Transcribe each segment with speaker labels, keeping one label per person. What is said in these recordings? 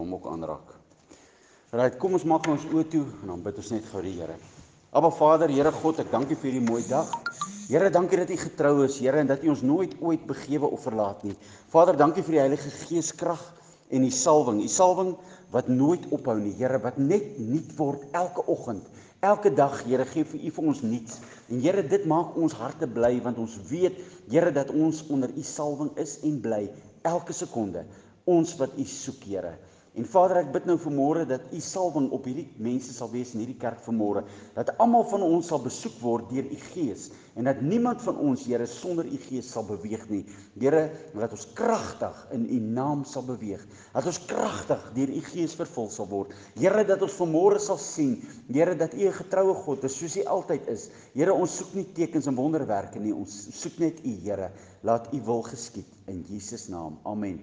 Speaker 1: hom ook aanraak. Right, kom ons maak ons oë toe en dan bid ons net gou die Here. Aba Vader, Here God, ek dank U vir hierdie mooi dag. Here, dankie dat U getrou is, Here, en dat U ons nooit ooit begewe of verlaat nie. Vader, dankie vir die Heilige Gees krag en die salwing. Die salwing wat nooit ophou nie, Here, wat net nuut word elke oggend. Elke dag, Here, gee vir U vir ons nuuts. En Here, dit maak ons harte bly want ons weet, Here, dat ons onder U salwing is en bly elke sekonde. Ons wat U soek, Here. En Vader, ek bid nou vanmôre dat U salwing op hierdie mense sal wees in hierdie kerk vanmôre, dat almal van ons sal besoek word deur U Gees en dat niemand van ons, Here, sonder U Gees sal beweeg nie. Here, dat ons kragtig in U naam sal beweeg. Dat ons kragtig deur U Gees vervul sal word. Here, dat ons vanmôre sal sien, Here, dat U 'n getroue God is soos U altyd is. Here, ons soek nie tekens en wonderwerke nie, ons soek net U, Here. Laat U wil geskied in Jesus naam. Amen.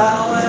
Speaker 2: tá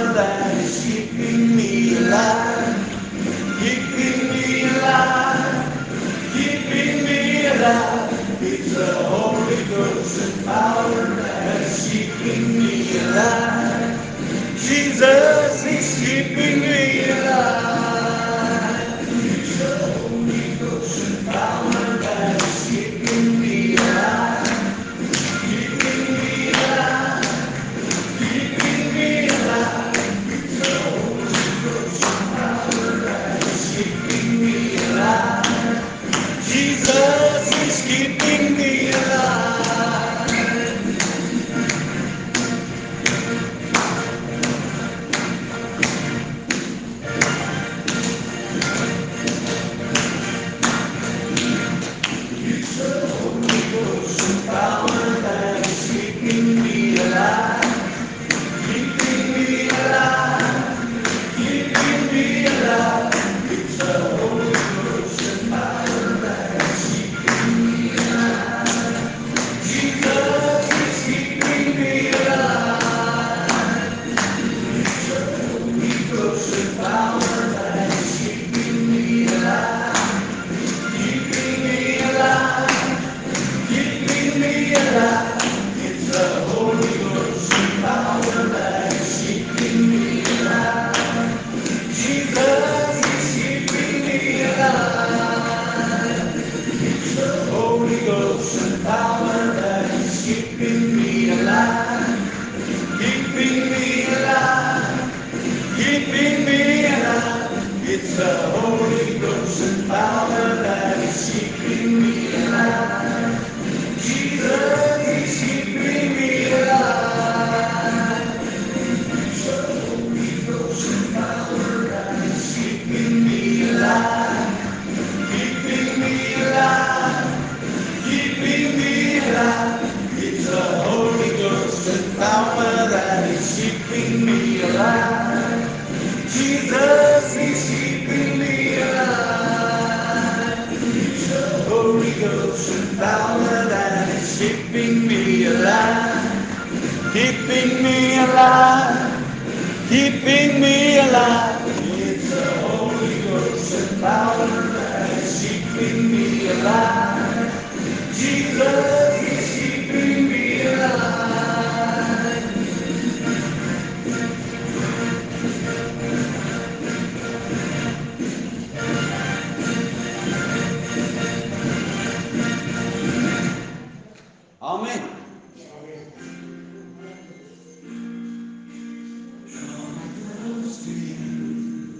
Speaker 2: Amen.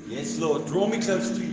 Speaker 1: Yes, Lord. Draw me close to you.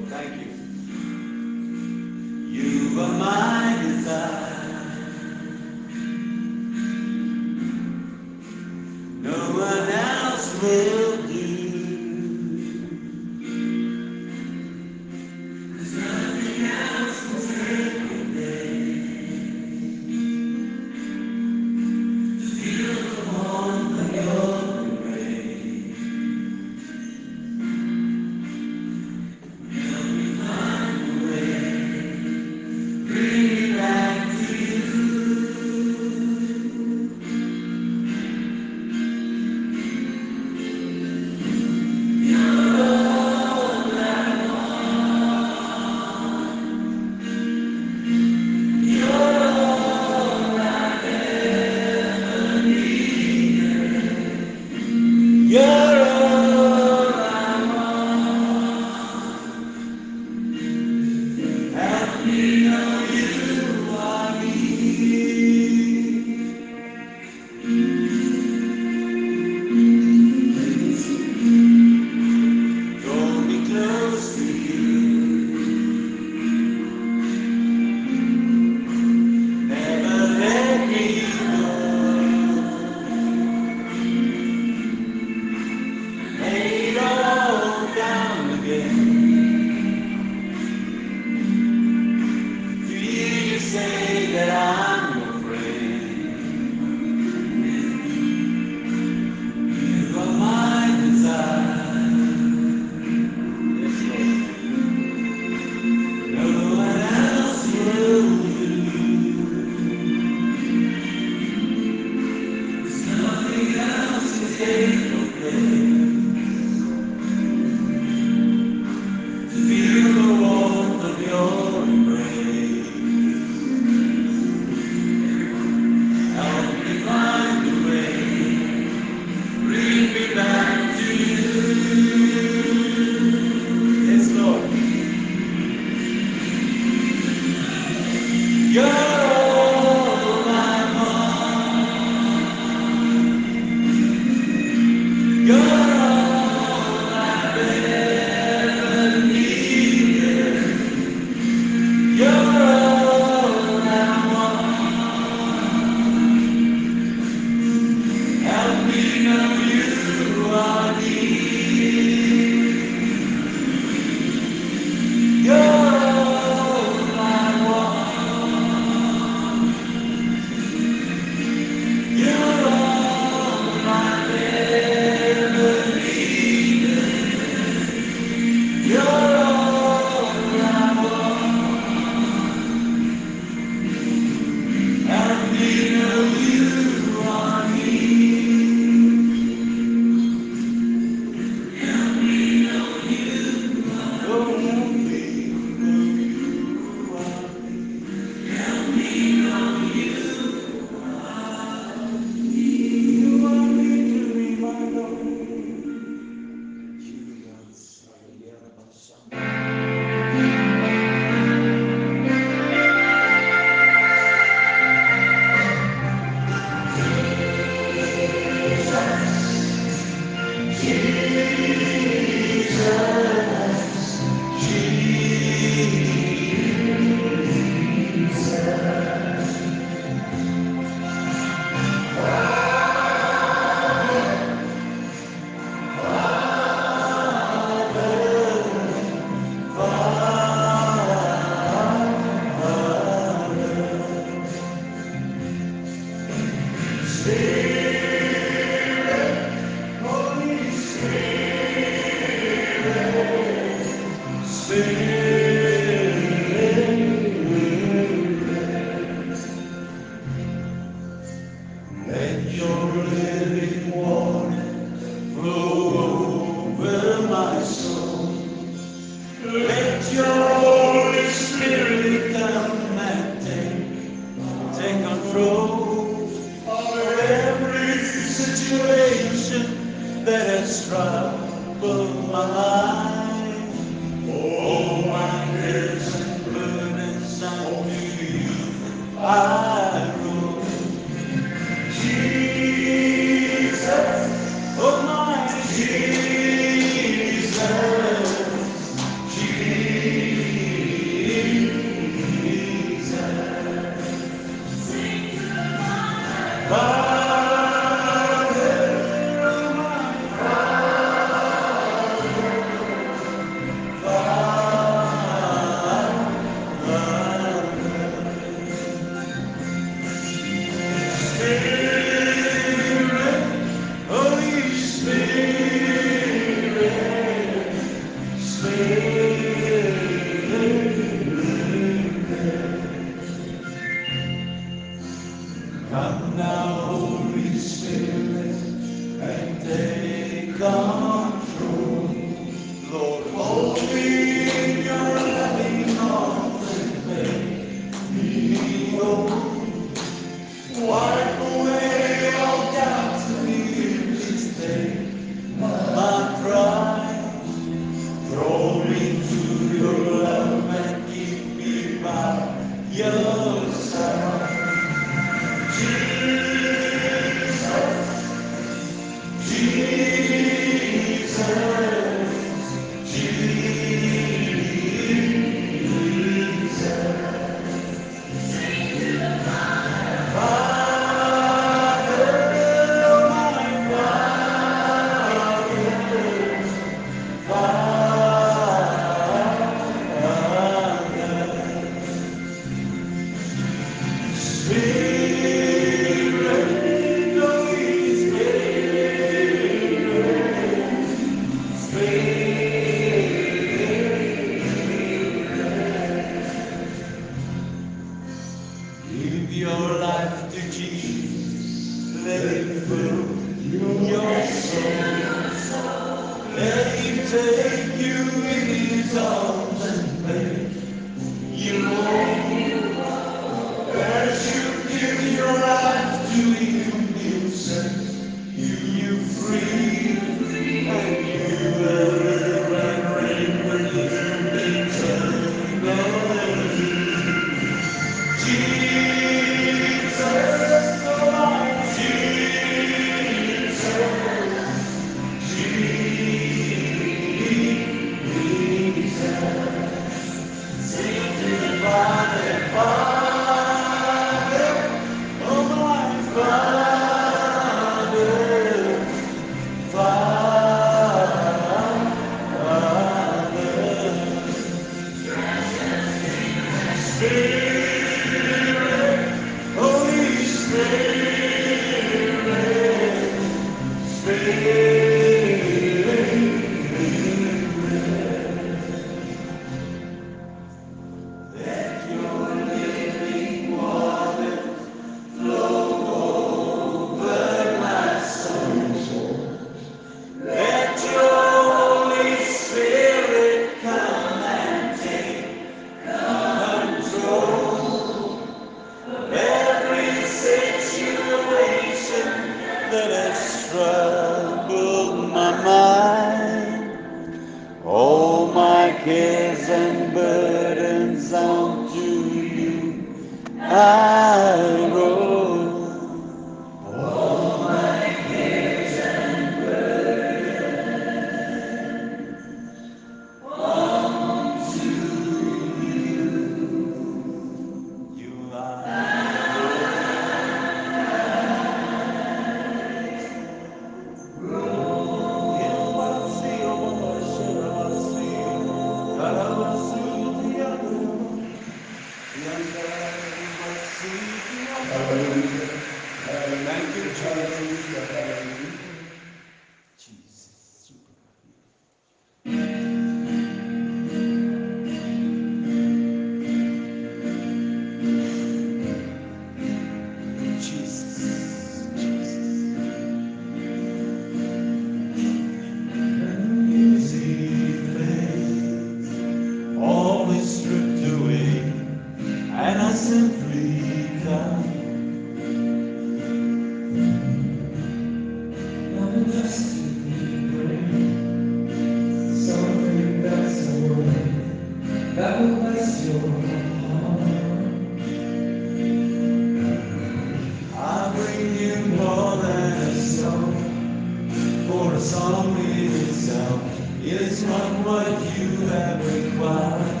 Speaker 2: is
Speaker 1: not what you have required.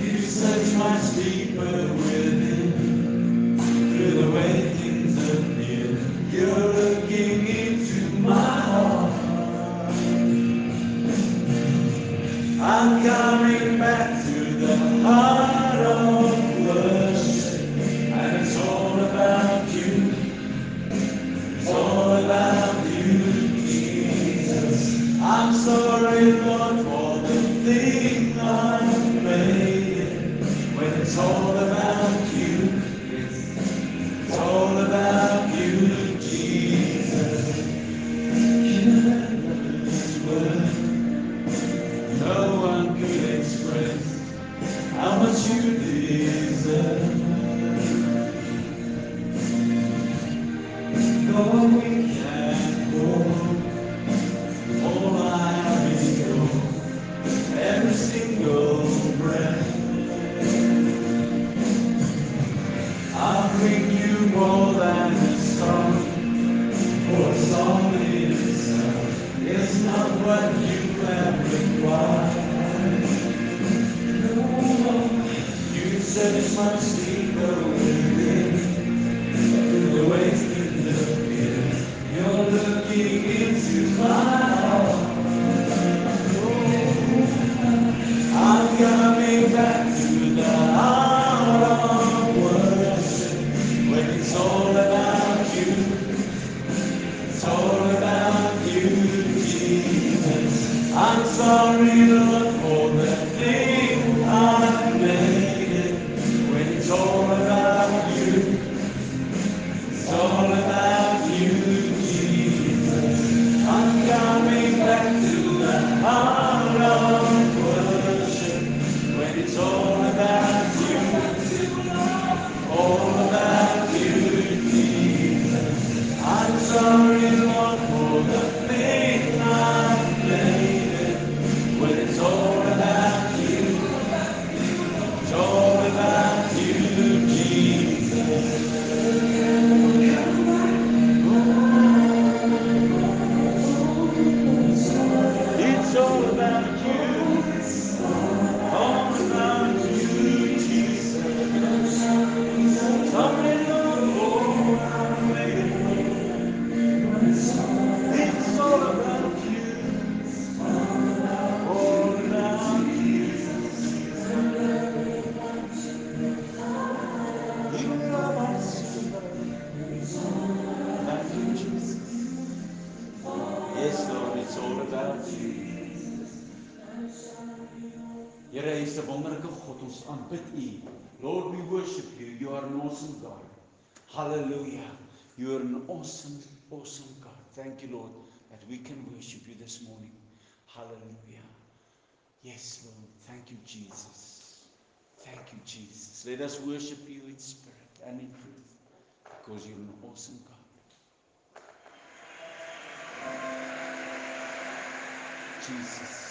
Speaker 1: It's such much deeper. awesome, awesome God. Thank you, Lord, that we can worship you this morning. Hallelujah. Yes, Lord. Thank you, Jesus. Thank you, Jesus. Let us worship you in spirit and in truth because you're an awesome God. Jesus.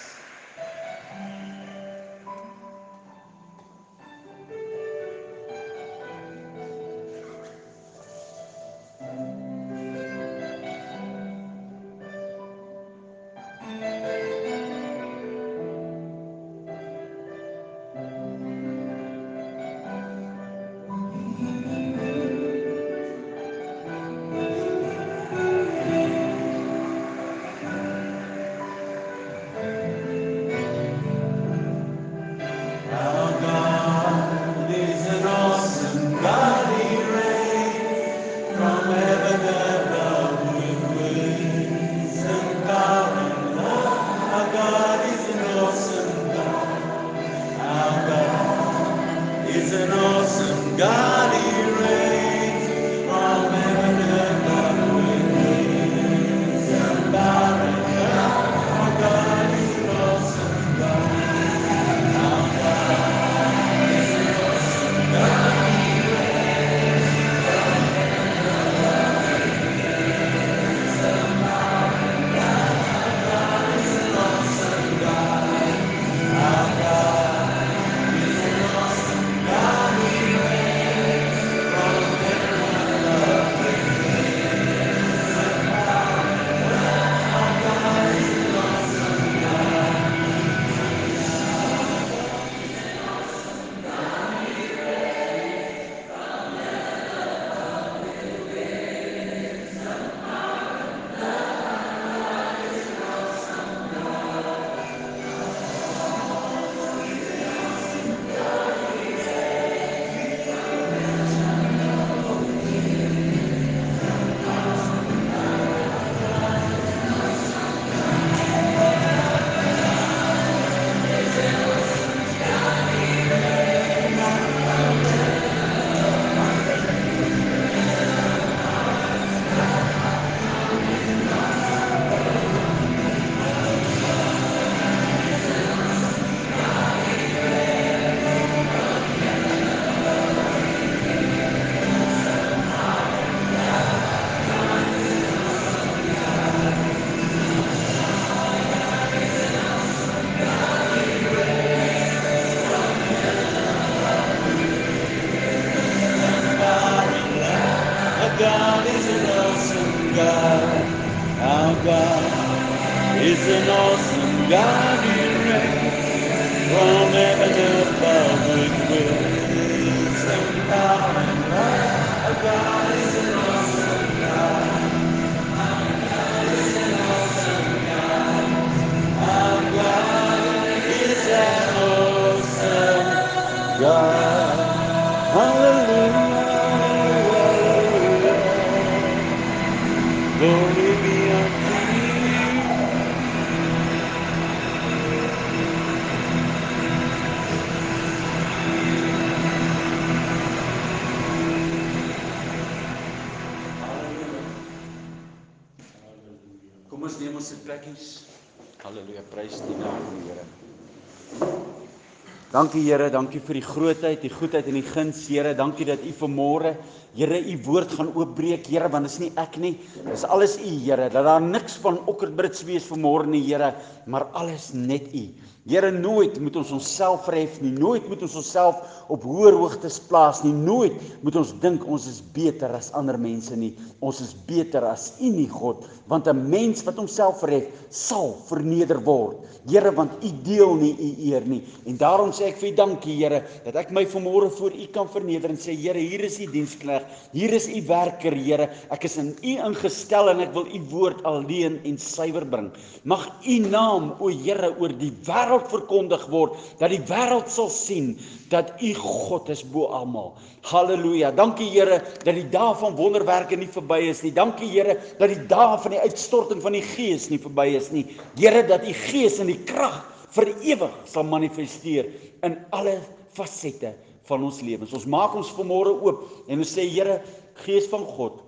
Speaker 1: Dankie Here, dankie vir die grootheid, die goedheid en die guns, Here. Dankie dat U vanmôre, Here, U woord gaan oopbreek, Here, want dit is nie ek nie. Dis alles U, Here. Dat daar niks van okkerbrits wees vanmôre nie, Here, maar alles net U. Here, nooit moet ons onsself verhef nie. Nooit moet ons onsself op hoër hoogtes plaas nie. Nooit moet ons dink ons is beter as ander mense nie. Ons is beter as U nie, God, want 'n mens wat homself verhef, sal verneder word. Here, want U deel nie U eer nie. En daarom sê ek vir U dankie, Here, dat ek my vanmôre voor U kan verneder en sê, Here, hier is U dienskneg. Hier is U werker, Here. Ek is in U ingestel en ek wil U woord alleen en suiwer bring. Mag U naam, o Here, oor die wêreld verkondig word, dat die wêreld sal sien dat U God is bo almal. Halleluja. Dankie Here dat die dae van wonderwerke nie verby is nie. Dankie Here dat die dae van die uitstorting van die Gees nie verby is nie. Here dat U Gees in die krag vir ewig sal manifesteer in alle fasette van ons lewens. Ons maak ons vanmôre oop en ons sê Here, Gees van God,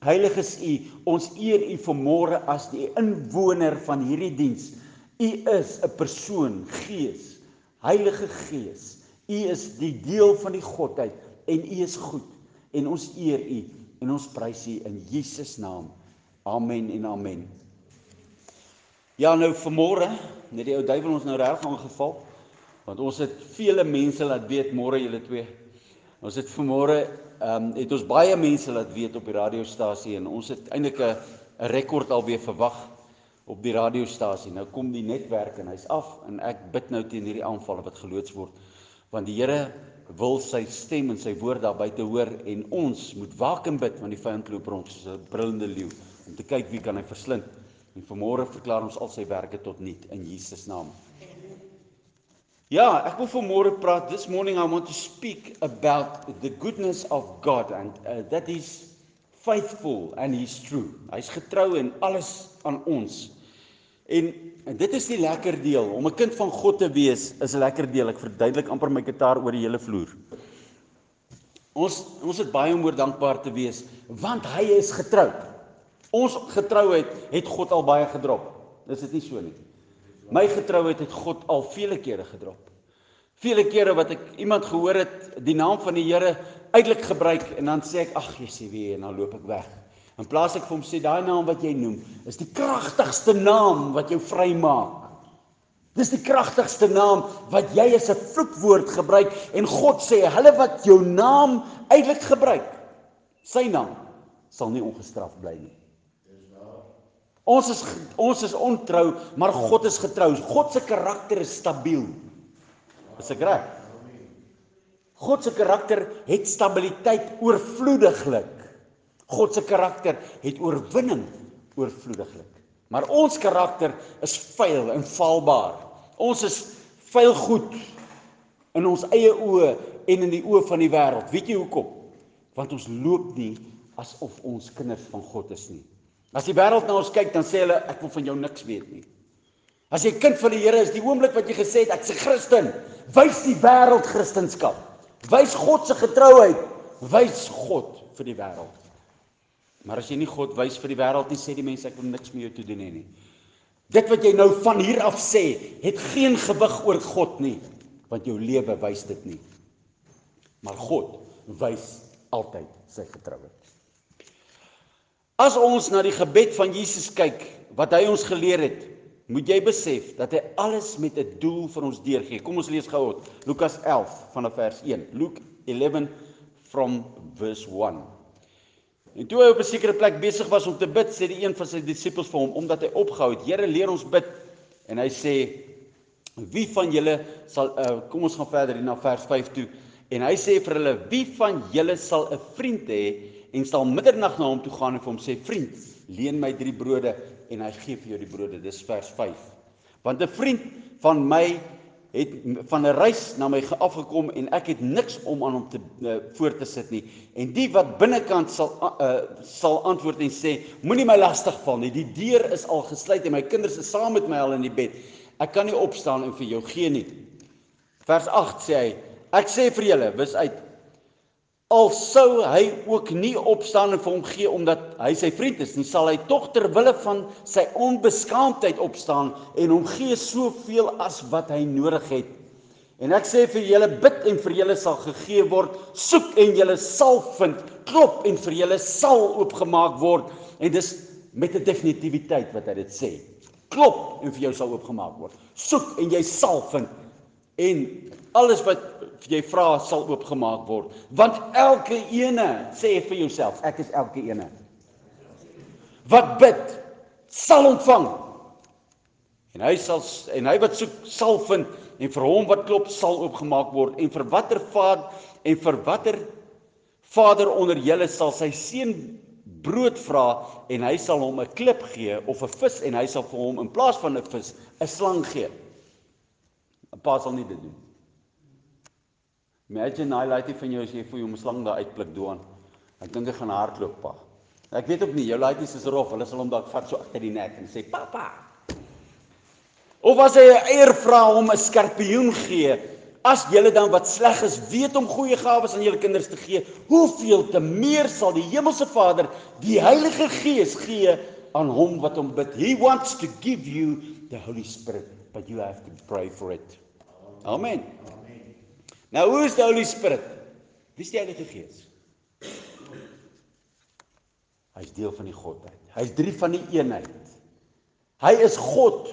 Speaker 1: Heilig is U, ons eer U vanmôre as die inwoner van hierdie diens. U is 'n persoon, Gees, Heilige Gees. U is die deel van die Godheid en U is goed en ons eer U en ons prys U in Jesus naam. Amen en amen. Ja nou vanmôre, net die ou duiwel ons nou reg aangeval want ons het vele mense laat weet môre julle twee. Ons het vanmôre ehm um, het ons baie mense laat weet op die radiostasie en ons het eintlik 'n 'n rekord alweer verwag op die radiostasie. Nou kom die netwerk en hy's af en ek bid nou teen hierdie aanvalle wat geloods word want die Here wil sy stem en sy woord daar buite hoor en ons moet waak en bid want die vyand loop rond soos 'n brullende leeu om te kyk wie kan hy verslind. En vanmôre verklaar ons al sy werke tot nul in Jesus naam. Ja, ek wil vanmôre praat. This morning I want to speak about the goodness of God and uh, that is faithful and he's true. Hy's getrou in alles aan ons. En, en dit is die lekker deel. Om 'n kind van God te wees is 'n lekker deel. Ek verduidelik amper my gitaar oor die hele vloer. Ons ons het baie om oor dankbaar te wees want hy is getrou. Ons getrouheid het God al baie gedrop. Dis dit nie so nie. My getrouheid het God al vele kere gedrop. Vele kere wat ek iemand gehoor het die naam van die Here uitelik gebruik en dan sê ek ag Jesusie wie en dan loop ek weg. In plaas ek vir hom sê daai naam wat jy noem is die kragtigste naam wat jou vrymaak. Dis die kragtigste naam wat jy as 'n vloekwoord gebruik en God sê hulle wat jou naam uitelik gebruik sy naam sal nie ongestraf bly nie. Ons is ons is ontrou, maar God is getrou. God se karakter is stabiel. Is ek reg? God se karakter het stabiliteit oorvloediglik. God se karakter het oorwinning oorvloediglik. Maar ons karakter is vuil en valbaar. Ons is vuil goed in ons eie oë en in die oë van die wêreld. Weet jy hoekom? Want ons loop nie asof ons kinders van God is nie. As die wêreld na ons kyk, dan sê hulle ek wil van jou niks weet nie. As jy kind van die Here is, die oomblik wat jy gesê het ek's 'n Christen, wys die wêreld Christendom. Wys God se getrouheid, wys God vir die wêreld. Maar as jy nie God wys vir die wêreld nie, sê die mense ek wil niks met jou te doen hê nie. Dit wat jy nou van hier af sê, het geen gewig oor God nie, want jou lewe wys dit nie. Maar God wys altyd sy getrouheid. As ons na die gebed van Jesus kyk wat hy ons geleer het, moet jy besef dat hy alles met 'n doel vir ons deurgee. Kom ons lees gou Lukas 11 vanaf vers 1. Luke 11 from verse 1. En toe hy op 'n sekere plek besig was om te bid, sê die een van sy disippels vir hom omdat hy opgehou het: "Here, leer ons bid." En hy sê: "Wie van julle sal uh, kom ons gaan verder hier na vers 5 toe." En hy sê vir hulle: "Wie van julle sal 'n vriend hê en sal middernag na hom toe gaan en vir hom sê: "Vriend, leen my 3 brode en hy gee vir jou die brode." Dis vers 5. Want 'n vriend van my het van 'n reis na my afgekom en ek het niks om aan hom te uh, voor te sit nie. En die wat binnekant sal uh, sal antwoord en sê: Moenie my lastig val nie. Die deur is al gesluit en my kinders is saam met my al in die bed. Ek kan nie opstaan en vir jou gee nie. Vers 8 sê hy: Ek sê vir julle, wis uit al sou hy ook nie opstaan en vir hom gee omdat hy sy vriend is nie, sal hy tog ter wille van sy onbeskaamdheid opstaan en hom gee soveel as wat hy nodig het. En ek sê vir julle bid en vir julle sal gegee word, soek en julle sal vind, klop en vir julle sal oopgemaak word. En dis met 'n definitiwiteit wat hy dit sê. Klop en vir jou sal oopgemaak word. Soek en jy sal vind. En alles wat jy vra sal oopgemaak word. Want elke ene sê vir jouself ek is elke ene. Wat bid sal ontvang. En hy sal en hy wat soek sal vind. En vir hom wat klop sal oopgemaak word. En vir watter vader en vir watter vader onder julle sal sy seun brood vra en hy sal hom 'n klip gee of 'n vis en hy sal vir hom in plaas van 'n vis 'n slang gee 'n pa sal nie dit doen Imagine hy laat dit van jou as jy vir jou slang daar uitpluk doan. Ek dink hy gaan hardloop pa. Ek weet ook nie, jou laities is rof, hulle sal hom dalk vat so agter die nek en sê pappa. Of as hy 'n eier vra om 'n skorpioen gee, as julle dan wat sleg is, weet om goeie gawes aan julle kinders te gee, hoeveel te meer sal die hemelse Vader die Heilige Gees gee aan hom wat hom bid. He wants to give you the Holy Spirit, but you have to pray for it. Amen. Amen. Nou hoe is die Holy Spirit? Wie is die Heilige Gees? Hy's deel van die Godheid. Hy's drie van die eenheid. Hy is God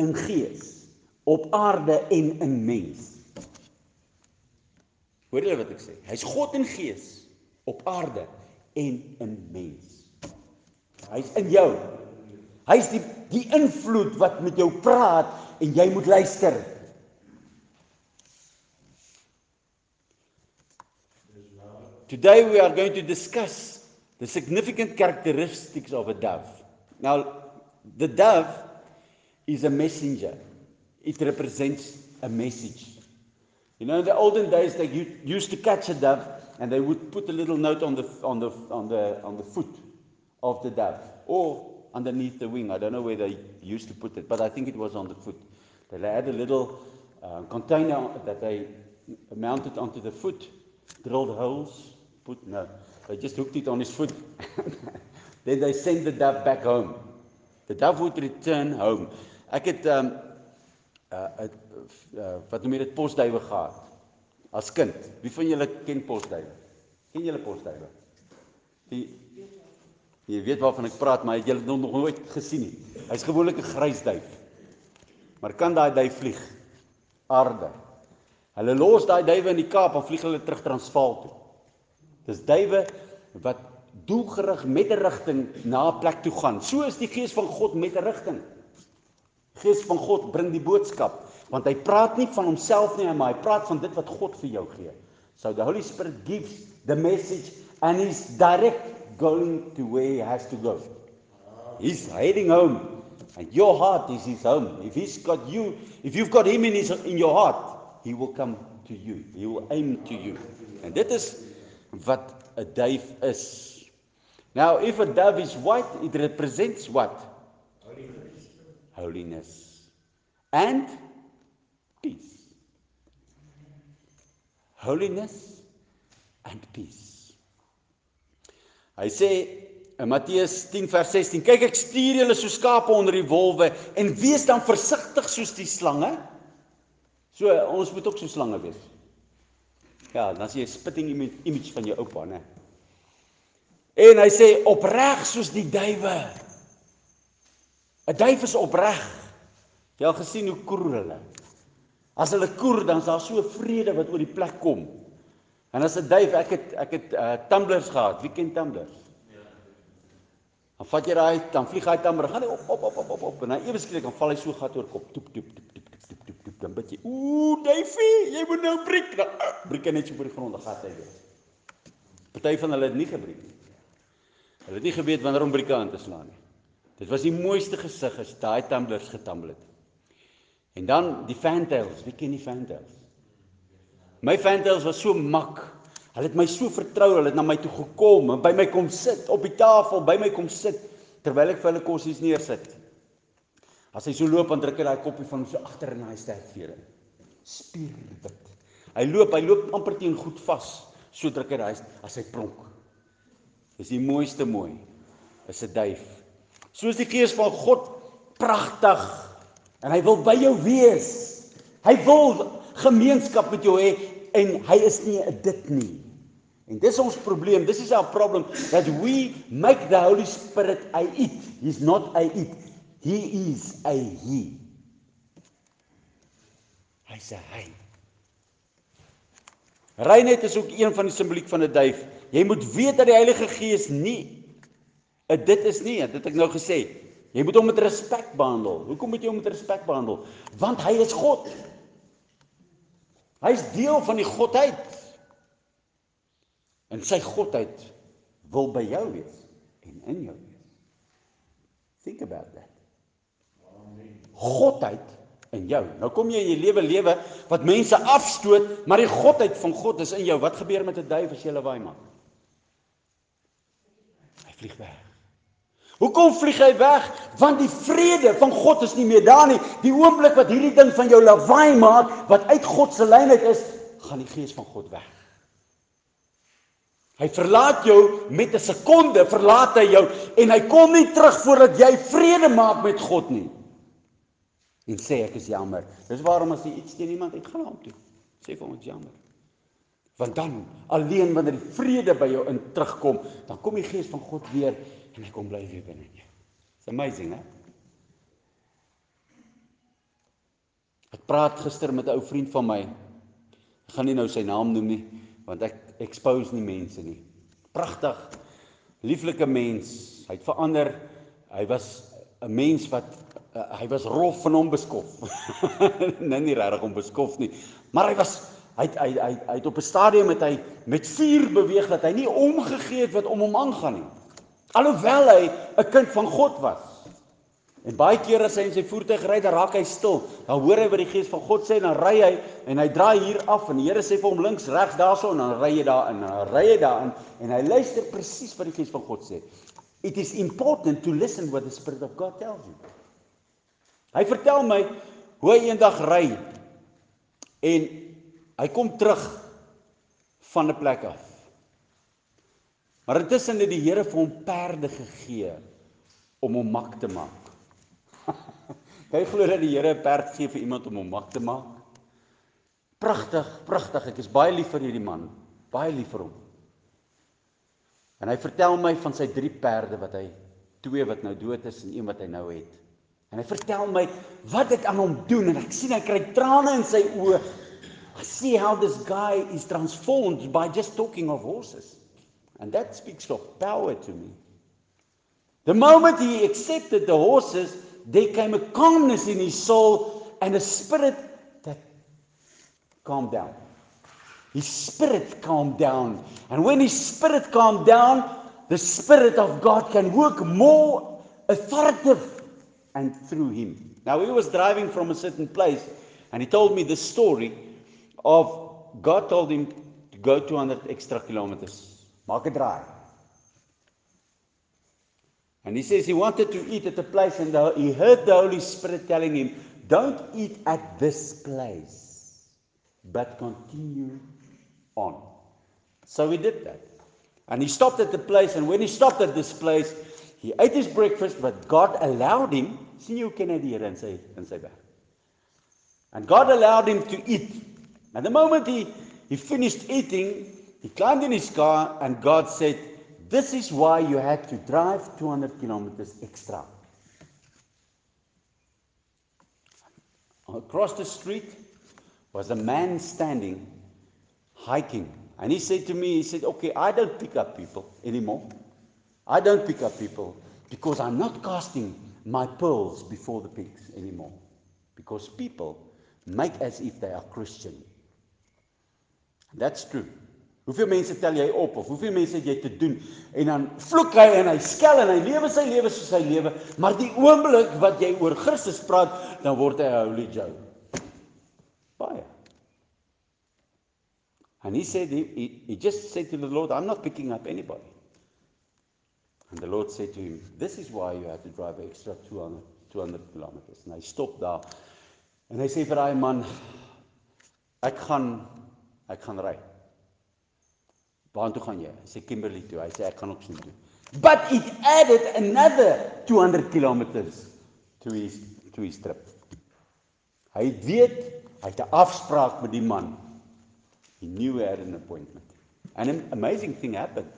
Speaker 1: in gees op aarde en in mens. Hoor jy wat ek sê? Hy's God in gees op aarde en in mens. Hy's in jou. Hy's die die invloed wat met jou praat en jy moet luister. Today we are going to discuss the significant characteristics of a dove. Now, the dove is a messenger. It represents a message. You know, in the olden days, they used to catch a dove and they would put a little note on the, on the, on the, on the foot of the dove or underneath the wing. I don't know where they used to put it, but I think it was on the foot. They had a little uh, container that they mounted onto the foot, drilled holes, put no. They just hooked it on his foot. then they send the dove back home. The dove would return home. Ek het um uh, uh wat noem jy dit posduwe gehad as kind. Wie van julle ken posduwe? Ken julle posduwe? Die Jy weet waarvan ek praat, maar jy het hom nog nooit gesien nie. Hy's gewoonlik 'n grys duif. Maar kan daai duif vlieg? Aarde. Hulle los daai duwe in die Kaap en vlieg hulle terug Transvaal toe. Dis duwe wat doelgerig met 'n rigting na 'n plek toe gaan. So is die gees van God met 'n rigting. Gees van God bring die boodskap, want hy praat nie van homself nie, maar hy praat van dit wat God vir jou gee. So the Holy Spirit gives the message and he's direct going to where he has to go. He's heading home and your heart is his home. If he's got you, if you've got him in his in your heart, he will come to you. He will aim to you. And dit is wat 'n duif is. Now if a dove is white, it represents what? Holiness. Holiness. And peace. Holiness and peace. Hy sê in Matteus 10 vers 16: "Kyk ek stuur julle so skape onder die wolwe en wees dan versigtig soos die slange." So ons moet ook so slange wees. Ja, dan sê jy spitting image van jou oupa, né? En hy sê opreg soos die duwe. 'n Duif is opreg. Jy al gesien hoe koer hulle? As hulle koer, dan is daar so vrede wat oor die plek kom. En as 'n duif, ek het ek het uh, tumblers gehad. Wie ken tumblers? Ja. Dan vat jy daai, dan vlieg hy tumbler, gaan hy op op op op op op en dan ewe skielik dan val hy so gat oor kop. Toep toep toep toep dan bid jy, "Ooh, Duifie, jy moet nou breek." Dan breek hy net so voor die grond, dan gaan hy weer. Party van hulle het nie gebreek nie. Hulle het nie geweet wanneer om breek aan te slaan nie. Dit was die mooiste gesig as daai tumblers getumbel het. En dan die fantails, wie ken die fantails? My fantails was so mak. Hulle het my so vertrou, hulle het na my toe gekom en by my kom sit op die tafel, by my kom sit terwyl ek vir hulle kossies neersit. As hy so loop en druk hy daai koppie van hom so agter in daai sterkvere. Spierwit. Hy loop, hy loop amper teen goed vas. So druk hy daai as hy pronk. Dis die mooiste mooi. Is 'n duif. Soos die gees van God pragtig en hy wil by jou wees. Hy wil gemeenskap met jou hê en hy is nie dit nie. En dis ons probleem. This is our problem that we make the Holy Spirit a it. He's not a it. He is a he. Hy sê hy. Reinheid is ook een van die simboliek van 'n duif. Jy moet weet dat die Heilige Gees nie dit is nie, dit ek nou gesê. Jy moet hom met respek behandel. Hoekom moet jy hom met respek behandel? Want hy is God. Hy's deel van die godheid. En sy godheid wil by jou wees en in jou wees. Think about that. Godheid in jou. Nou kom jy in jou lewe lewe wat mense afstoot, maar die godheid van God is in jou. Wat gebeur met 'n duif as jy lawaai maak? Hy vlieg weg. Hoekom vlieg hy weg? Want die vrede van God is nie meer daar nie. Die oomblik wat hierdie ding van jou lawaai maak, wat uit God se lyn uit is, gaan die gees van God weg. Hy verlaat jou met 'n sekonde, verlaat hy jou en hy kom nie terug voordat jy vrede maak met God nie. En sê ek is jammer. Dis waarom as jy iets teen iemand het, gaan na hom toe. Sê vir hom ek jammer. Want dan alleen wanneer die vrede by jou in terugkom, dan kom die gees van God weer hy kom bly weer binne in jou. It's amazing, hè? Ek praat gister met 'n ou vriend van my. Ek gaan nie nou sy naam noem nie, want ek expose nie mense nie. Pragtig. Lieflike mens. Hy het verander. Hy was 'n mens wat uh, hy was rof van hom beskof. nee nie regtig om beskof nie, maar hy was hy hy hy, hy het op 'n stadium met hy met vuur beweeg dat hy nie omgegee het wat om hom aangaan nie. Alhoewel hy 'n kind van God was. En baie kere as hy in sy voertuig ry, dan raak hy stil. Dan hoor hy wat die Gees van God sê en dan ry hy en hy draai hier af en die Here sê vir hom links, regs daarso en dan ry hy daarin en dan ry hy daarin en hy luister presies wat die Gees van God sê. It is important to listen what the Spirit of God tells you. Hy vertel my hoe hy eendag ry en hy kom terug van 'n plek af. Maar intussen het die Here vir hom perde gegee om hom mak te maak. Jy glo dat die Here 'n perd gee vir iemand om hom mak te maak? Pragtig, pragtig. Ek is baie lief vir hierdie man. Baie lief vir hom. En hy vertel my van sy drie perde wat hy twee wat nou dood is en een wat hy nou het. En hy vertel my wat dit aan hom doen en ek sien hy kry trane in sy oë. I see how this guy is transformed by just talking of horses. And that speaks of power to me. The moment he accepted the horses, there came a calmness in his soul and a spirit that calmed down. His spirit calmed down. And when his spirit calmed down, the Spirit of God can work more authoritative and through him. Now, he was driving from a certain place and he told me the story of God told him to go 200 extra kilometers. Maak 'n draai. And he says he wanted to eat at a place and the, he heard the Holy Spirit telling him, Don't eat at this place, but continue on. So he did that. And he stopped at the place, and when he stopped at this place, he ate his breakfast, but God allowed him, sien jy hoe ken hy die Here in sy in sy werk. And God allowed him to eat. And the moment he he finished eating, he climbed in his car and God said, This is why you had to drive 200 kilometers extra. Across the street was a man standing, hiking. And he said to me, he said, okay, I don't pick up people anymore. I don't pick up people because I'm not casting my pearls before the pigs anymore. Because people make as if they are Christian. That's true. Hoeveel mense tel jy op of hoeveel mense het jy te doen? En dan vloek hy en hy skel en hy lewe sy lewe soos hy lewe, maar die oomblik wat jy oor Christus praat, dan word hy 'n holy Joe. Baie. And he said he, he, he just said to the Lord, I'm not picking up anybody. And the Lord said to him, This is why you have to drive extra 200, 200 kilometers. En hy stop daar. En hy sê vir daai man, ek gaan ek gaan ry. Waartoe gaan jy? Sê Kimberley toe. Hy sê ek gaan ook sien toe. But it added another 200 kilometers to his to his trip. Hy weet, hy het 'n afspraak met die man. He knew he had an appointment. And an amazing thing happened.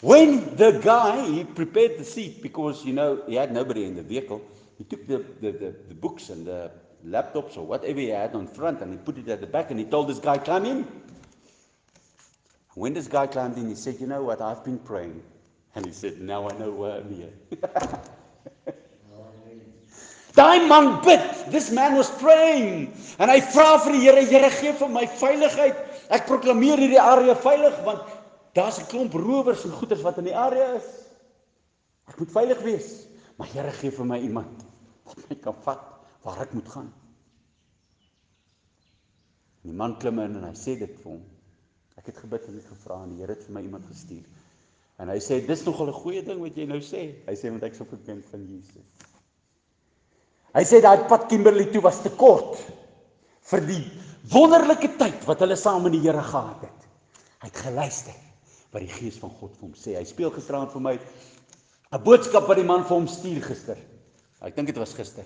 Speaker 1: When the guy he prepared the seat because you know he had nobody in the vehicle, he took the the the, the books and the laptops or whatever he had on front and he put it at the back and he told this guy climb in. When this guy climbed in, he said, "You know what? I've been praying." And he said, "Now I know why I'm here." Daai man bid. This man was praying. En hy vra vir die Here, Here gee vir my veiligheid. Ek proklameer hierdie area veilig want daar's 'n klomp rowers en goeters wat in die area is. Ek moet veilig wees. Maar Here gee vir my iemand wat my kan vat waar ek moet gaan. En die man klim in en hy sê dit vir hom. Ek het gebid ek gevra en die Here het vir my iemand gestuur. En hy sê dis nogal 'n goeie ding wat jy nou sê. Hy sê want ek sou bekend van Jesus. Hy sê daai pad Kimberley toe was te kort vir die wonderlike tyd wat hulle saam met die Here gehad het. Hy het geluister wat die Gees van God vir hom sê. Hy speel gisterand vir my 'n boodskap wat die man vir hom stuur gister. Ek dink dit was gister.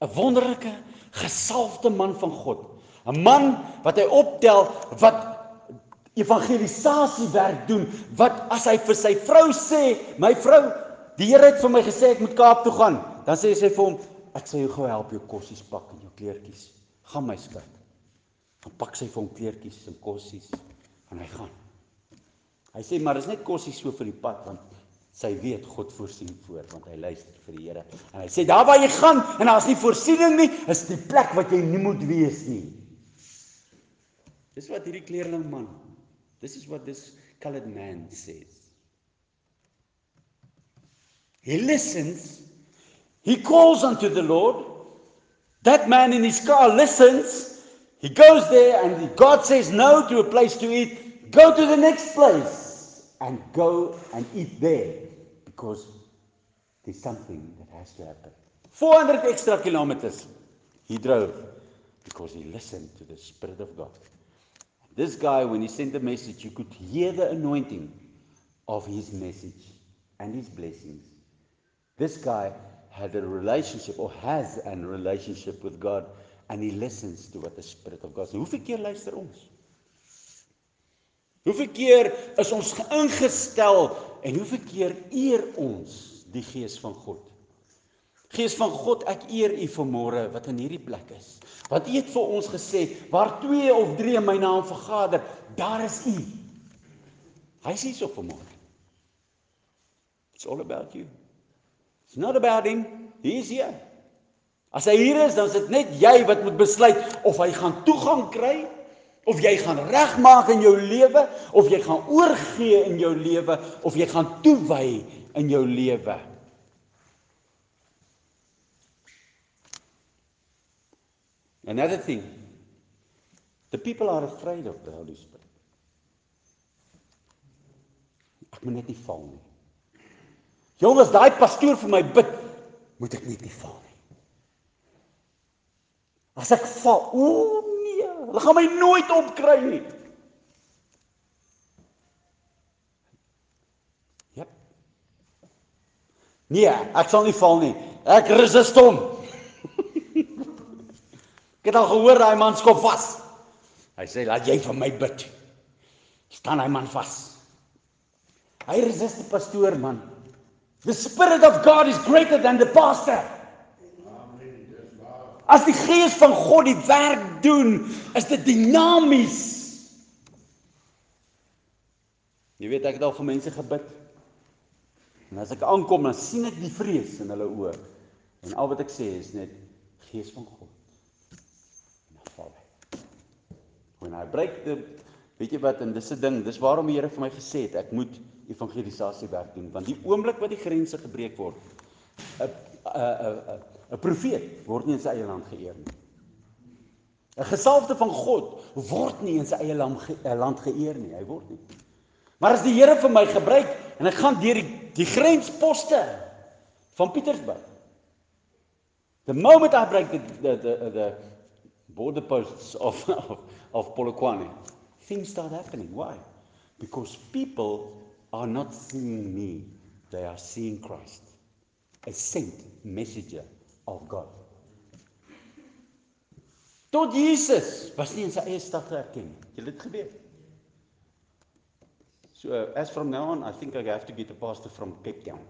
Speaker 1: 'n Wonderlike gesalfde man van God. 'n Man wat hy optel wat evangelisasie werk doen wat as hy vir sy vrou sê, my vrou, die Here het vir my gesê ek moet Kaap toe gaan, dan sê sy vir hom, ek sal jou gou help jou kossies pak en jou kleertjies. Gaan my skat. Dan pak sy vir hom kleertjies en kossies en hy gaan. Hy sê maar dis net kossies so vir die pad want sy weet God voorsien voor want hy luister vir die Here. En hy sê daar waar jy gaan en daar's nie voorsiening nie, is die plek wat jy nie moet wees nie. Dis wat hierdie kleerling man. This is what this colored man says. He listens. He calls unto the Lord. That man in his car listens. He goes there and God says no to a place to eat. Go to the next place and go and eat there because there's something that has to happen. 400 extra kilometers he drove because he listened to the Spirit of God. This guy, when he sent the message, you could hear the anointing of his message and his blessings. This guy had a relationship or has a relationship with God and he listens to what the Spirit of God says. Hoeveel keer luister ons? Hoeveel keer is ons ingestel en hoeveel keer eer ons die gees van God? Gees van God, ek eer U vanmôre wat in hierdie plek is. Want U het vir ons gesê, waar twee of drie in my naam vergader, daar is U. Hy sê so vanmôre. It's all about you. It's not about him. He is here. As hy hier is, dan is dit net jy wat moet besluit of hy gaan toegang kry of jy gaan regmaak in jou lewe of jy gaan oorgee in jou lewe of jy gaan toewy in jou lewe. Another thing. The people are afraid of the Holy Spirit. Ek moet net nie val nie. Jongens, daai pastoor vir my bid, moet ek net nie val nie. As ek val, o nee, hulle gaan my nooit opkry nie. Ja. Nee, ek sal nie val nie. Ek resist hom. Ek het al gehoor daai man skop vas. Hy sê laat jy vir my bid. Staan hy man vas. Hy resist die pastoor man. The spirit of God is greater than the pastor. As die gees van God die werk doen, is dit dinamies. Jy weet ek het al vir mense gebid. En as ek aankom, dan sien ek die vrees in hulle oë. En al wat ek sê is net gees van God. En dan val hy. When I break the weet jy wat en dis 'n ding, dis waarom die Here vir my gesê het ek moet evangelisasie werk doen want die oomblik wat die grense gebreek word 'n 'n 'n 'n profeet word nie in sy eie land geëer nie. 'n Gesalfde van God word nie in sy eie land, ge, eh, land geëer nie, hy word nie. Maar as die Here vir my gebruik en ek gaan deur die die grensposte van Pietersburg. The moment I break the the the, the border posts of of, of Polokwane, things start happening. Why? Because people are not seeing me, they are seeing Christ, a sent messenger of God. Tot Jesus was nie in sy eie stad erken nie. Jy dit gebeur. So as from now on, I think I have to get a pastor from Cape Town.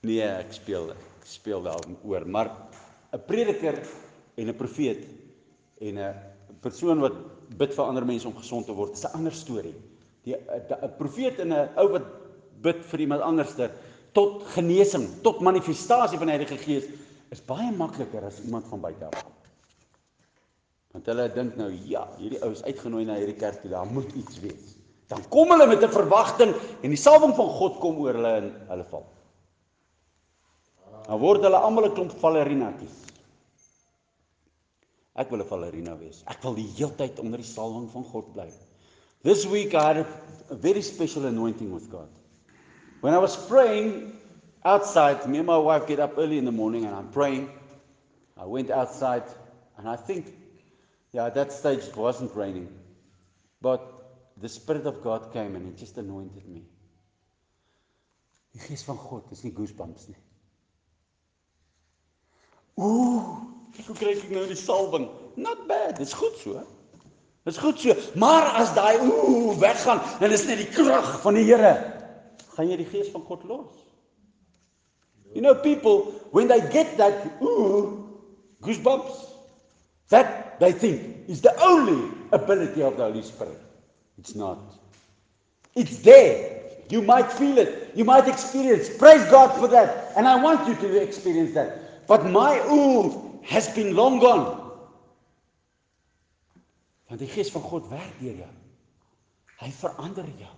Speaker 1: Nee, ek speel ek speel daaroor, maar 'n prediker en 'n profeet en 'n persoon wat bid vir ander mense om gesond te word, is 'n ander storie. Die 'n profeet en 'n ou wat bid vir iemand anderster tot genesing, tot manifestasie van die Heilige Gees is baie makliker as iemand van buite af kom. Want hulle dink nou, ja, hierdie ou is uitgenooi na hierdie kerk toe, daar moet iets wees. Dan kom hulle met 'n verwagting en die salwing van God kom oor hulle en hulle val. Dan word hulle almal 'n klomp balerinatjies. Ek wil 'n ballerina wees. Ek wil die heeltyd onder die salwing van God bly. This week I had a very special anointing with God. When I was praying outside, me and my wife get up early in the morning and I'm praying. I went outside and I think, yeah, at that stage it wasn't raining. But the Spirit of God came and He just anointed me. Die Gees van God, dis nie goosebumps nie. Ooh, kyk hoe kry ek nou die salwing. Not bad, dis goed so. Dis goed so. Maar as daai ooh weggaan en is net die krag van die Here, gaan jy die gees van God los. You know people when they get that ooh goosebumps that they think is the only ability of the Holy Spirit. It's not. It's there. You might feel it. You might experience. Praise God for that. And I want you to experience that. But my ooh has been long gone. Want die gees van God werk deur jou. Hy verander jou.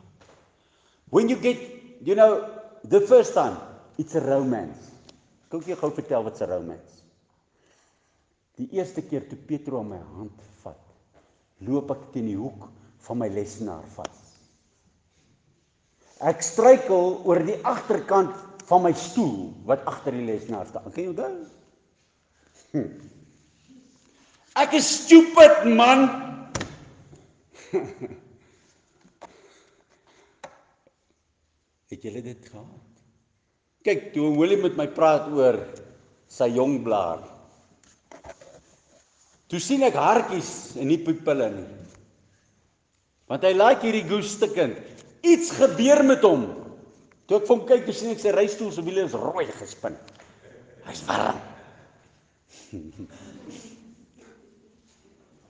Speaker 1: When you get, you know, the first time, it's a romance. Ek kan jou gou vertel wat's 'n romance. Die eerste keer toe Petro aan my hand vat, loop ek teen die hoek van my lesenaar vas. Ek struikel oor die agterkant van my stoel wat agter die lesenaar staan. Kan jy onthou? Hm. Ek is stupid man. Het julle dit gehad? Kyk, toe Willem met my praat oor sy jong blaar. Toe sien ek hartjies en nie pupille nie. Want hy like hierdie goeie Iets gebeur met hom. Toe ek vir hom kyk, sien ek sy reistool se wiele is rooi gespin. Hy's warm.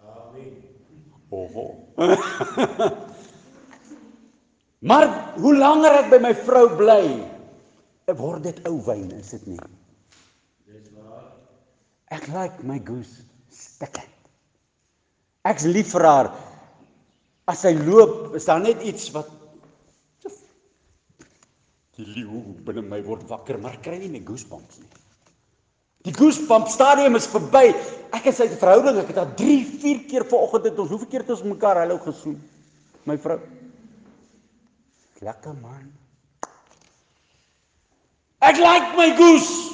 Speaker 1: Amen. Oho. maar hoe langer ek by my vrou bly, word dit ou wyn, is dit nie? Dis waar. Ek like my goose stikken. Ek's lief vir haar. As sy loop, is daar net iets wat Die leeu binne my word wakker, maar kry nie my goosebumps nie. Die goosebump stadium is verby. Ek en sy het 'n verhouding. Ek het haar 3, 4 keer vanoggend het ons hoeveel keer het ons mekaar hallo gesoen. My vrou. Lekker man. Ek like my goose.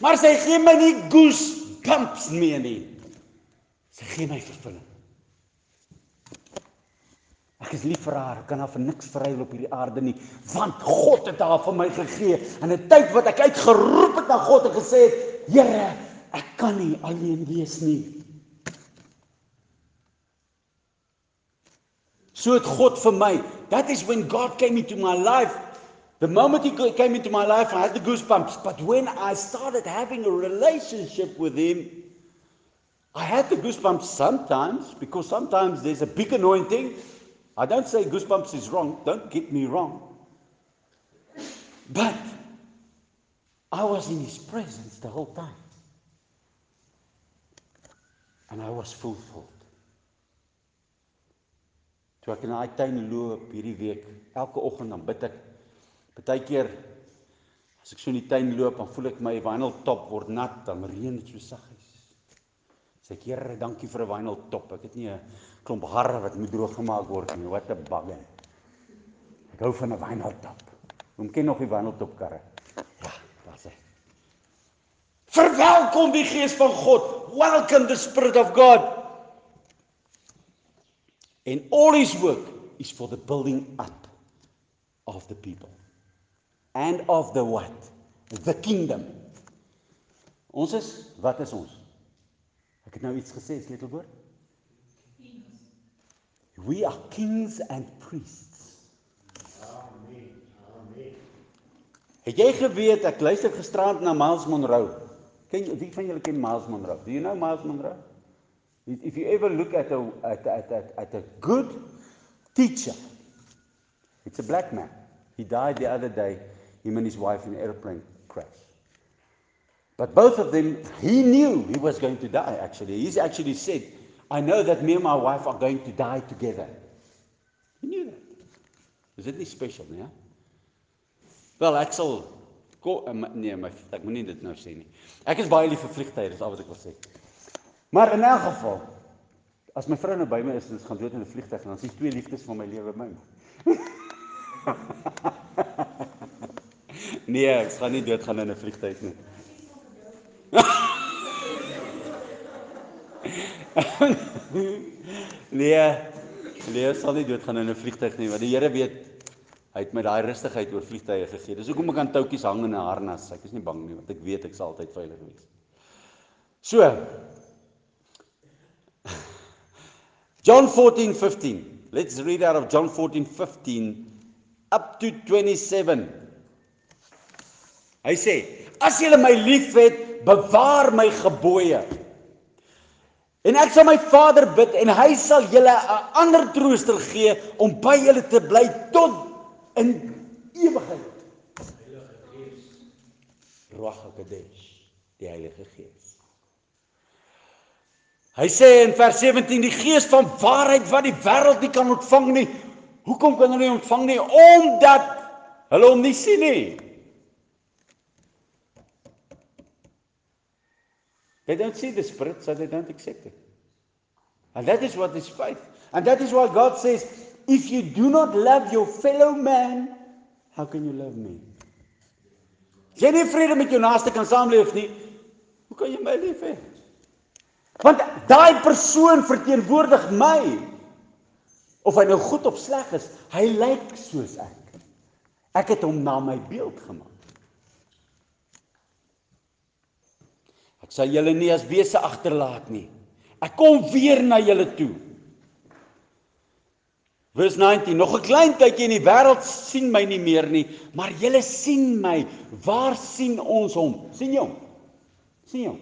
Speaker 1: Maar sy gee my nie goosebumps meer nie. Sy gee my vervulling. Ek is lief vir haar. Kan haar vir niks verruil op hierdie aarde nie, want God het haar vir my gegee in 'n tyd wat ek uitgeroep het na God en gesê het, Here, ek kan nie alleen wees nie. So het God vir my. That is when God came into my life. The moment he came into my life, I had the goosebumps. But when I started having a relationship with him, I had the goosebumps sometimes because sometimes there's a big anointing I don't say goosebumps is wrong, don't get me wrong. But I was in his presence the whole time. And I was fulfilled. Toe ek in daai tuin loop hierdie week, elke oggend dan bid ek. Partykeer As ek so in die tuin loop, dan voel ek my vinyl top word nat, dan reën dit so saggies. Sê ek, Here, dankie vir 'n vinyl top. Ek het nie 'n klomp harre wat moet droog gemaak word nie. Wat 'n bagger. Ek hou van 'n vinyl top. Hoe ken nog die vinyl top karre? Ja, daar's hy. Verwelkom die gees van God. Welcome the spirit of God. And all his work is for the building up of the people and of the what? The kingdom. Ons is wat is ons? Ek het nou iets gesê, sleutelwoord. We are kings and priests. Amen. Amen. Het jy geweet ek luister gisterand na Miles Monroe? Ken wie van julle ken Miles Monroe? Do you know Miles Monroe? If you ever look at a at at at, at a good teacher, it's a black man. He died the other day, him and his wife in an airplane crash. But both of them, he knew he was going to die actually. He's actually said, I know that me and my wife are going to die together. He knew that. Is dit nie special nie, ja? Wel, ek sal ko, nee, my ek moenie dit nou sê nie. Ek is baie lief vir vliegtye, dis al wat ek wil sê. Maar in elk geval, as my vrou nou by my is en ons gaan dood in 'n vliegtyg, dan is twee liefdes van my lewe my. nee, ek gaan nie doodgaan in 'n vliegtyg nie. nee. Nee, sal nie doodgaan in 'n vliegtyg nie, want die Here weet hy het my daai rustigheid oor vliegtye gegee. Dis hoekom ek aan toutjies hang in 'n harnas. Ek is nie bang nie, want ek weet ek sal altyd veilig wees. So. John 14:15. Let's read out of John 14:15 up to 27. Hy sê: As julle my liefhet, bewaar my gebooie. En ek sal my Vader bid en hy sal julle 'n ander trooster gee om by julle te bly tot in ewigheid. Heilige Gees. Ruach HaKodesh, die Heilige Gees. Hy sê in vers 17 die Gees van waarheid wat die wêreld nie kan ontvang nie. Hoekom kan hulle nie ontvang nie? Omdat hulle hom nie sien nie. They don't see the Spirit, so they don't accept it. And that is what is faith. And that is why God says, if you do not love your fellow man, how can you love me? Jy nie vrede met jou naaste kan saamleef nie, hoe kan jy my lief hê? Want daai persoon verteenwoordig my. Of hy nou goed of sleg is, hy lyk soos ek. Ek het hom na my beeld gemaak. Ek sal julle nie as wese agterlaat nie. Ek kom weer na julle toe. Vers 19: Nog 'n klein tydjie in die wêreld sien my nie meer nie, maar julle sien my. Waar sien ons hom? sien jy hom? sien jy hom?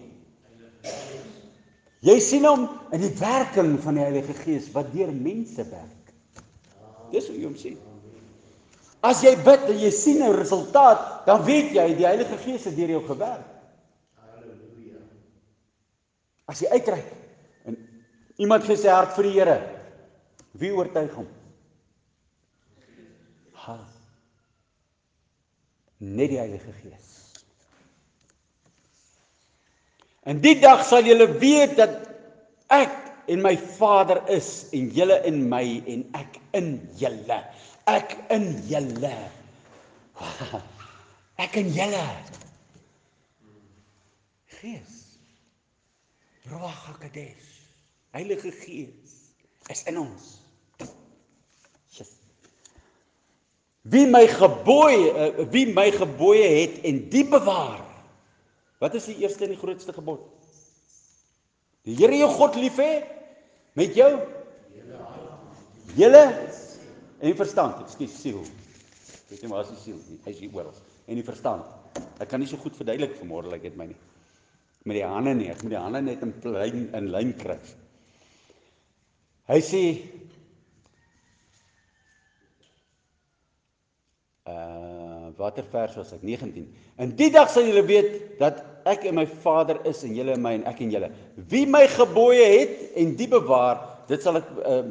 Speaker 1: Jy sien hom in die werking van die Heilige Gees wat deur mense werk. Dis hoe jy hom sien. As jy bid en jy sien 'n resultaat, dan weet jy die Heilige Gees het deur jou gewerk. As jy uitreik en iemand gee sy hart vir die Here, wie oortuig hom? Ha. Net die Heilige Gees. En die dag sal julle weet dat ek en my Vader is en julle in my en ek in julle. Ek in julle. Ek in julle. Gees. Ruach HaKodesh. Heilige Gees is in ons. Wie my gebooie eh, wie my gebooie het en die bewaar. Wat is die eerste en die grootste gebod? Die Here jou God lief hê met jou hele en verstand. Ekskuus, siel. Weet jy maar as die siel, hy is hier oral. En die verstand. Ek kan nie so goed verduidelik vanmôre lyk like dit my nie met die hande nie. Ek moet die hande net in lyn in lyn kry. Hy sê uh watter vers was ek 19. In die dag sal julle weet dat ek en my Vader is en julle in my en ek in julle. Wie my gebooie het en die bewaar, dit sal ek uh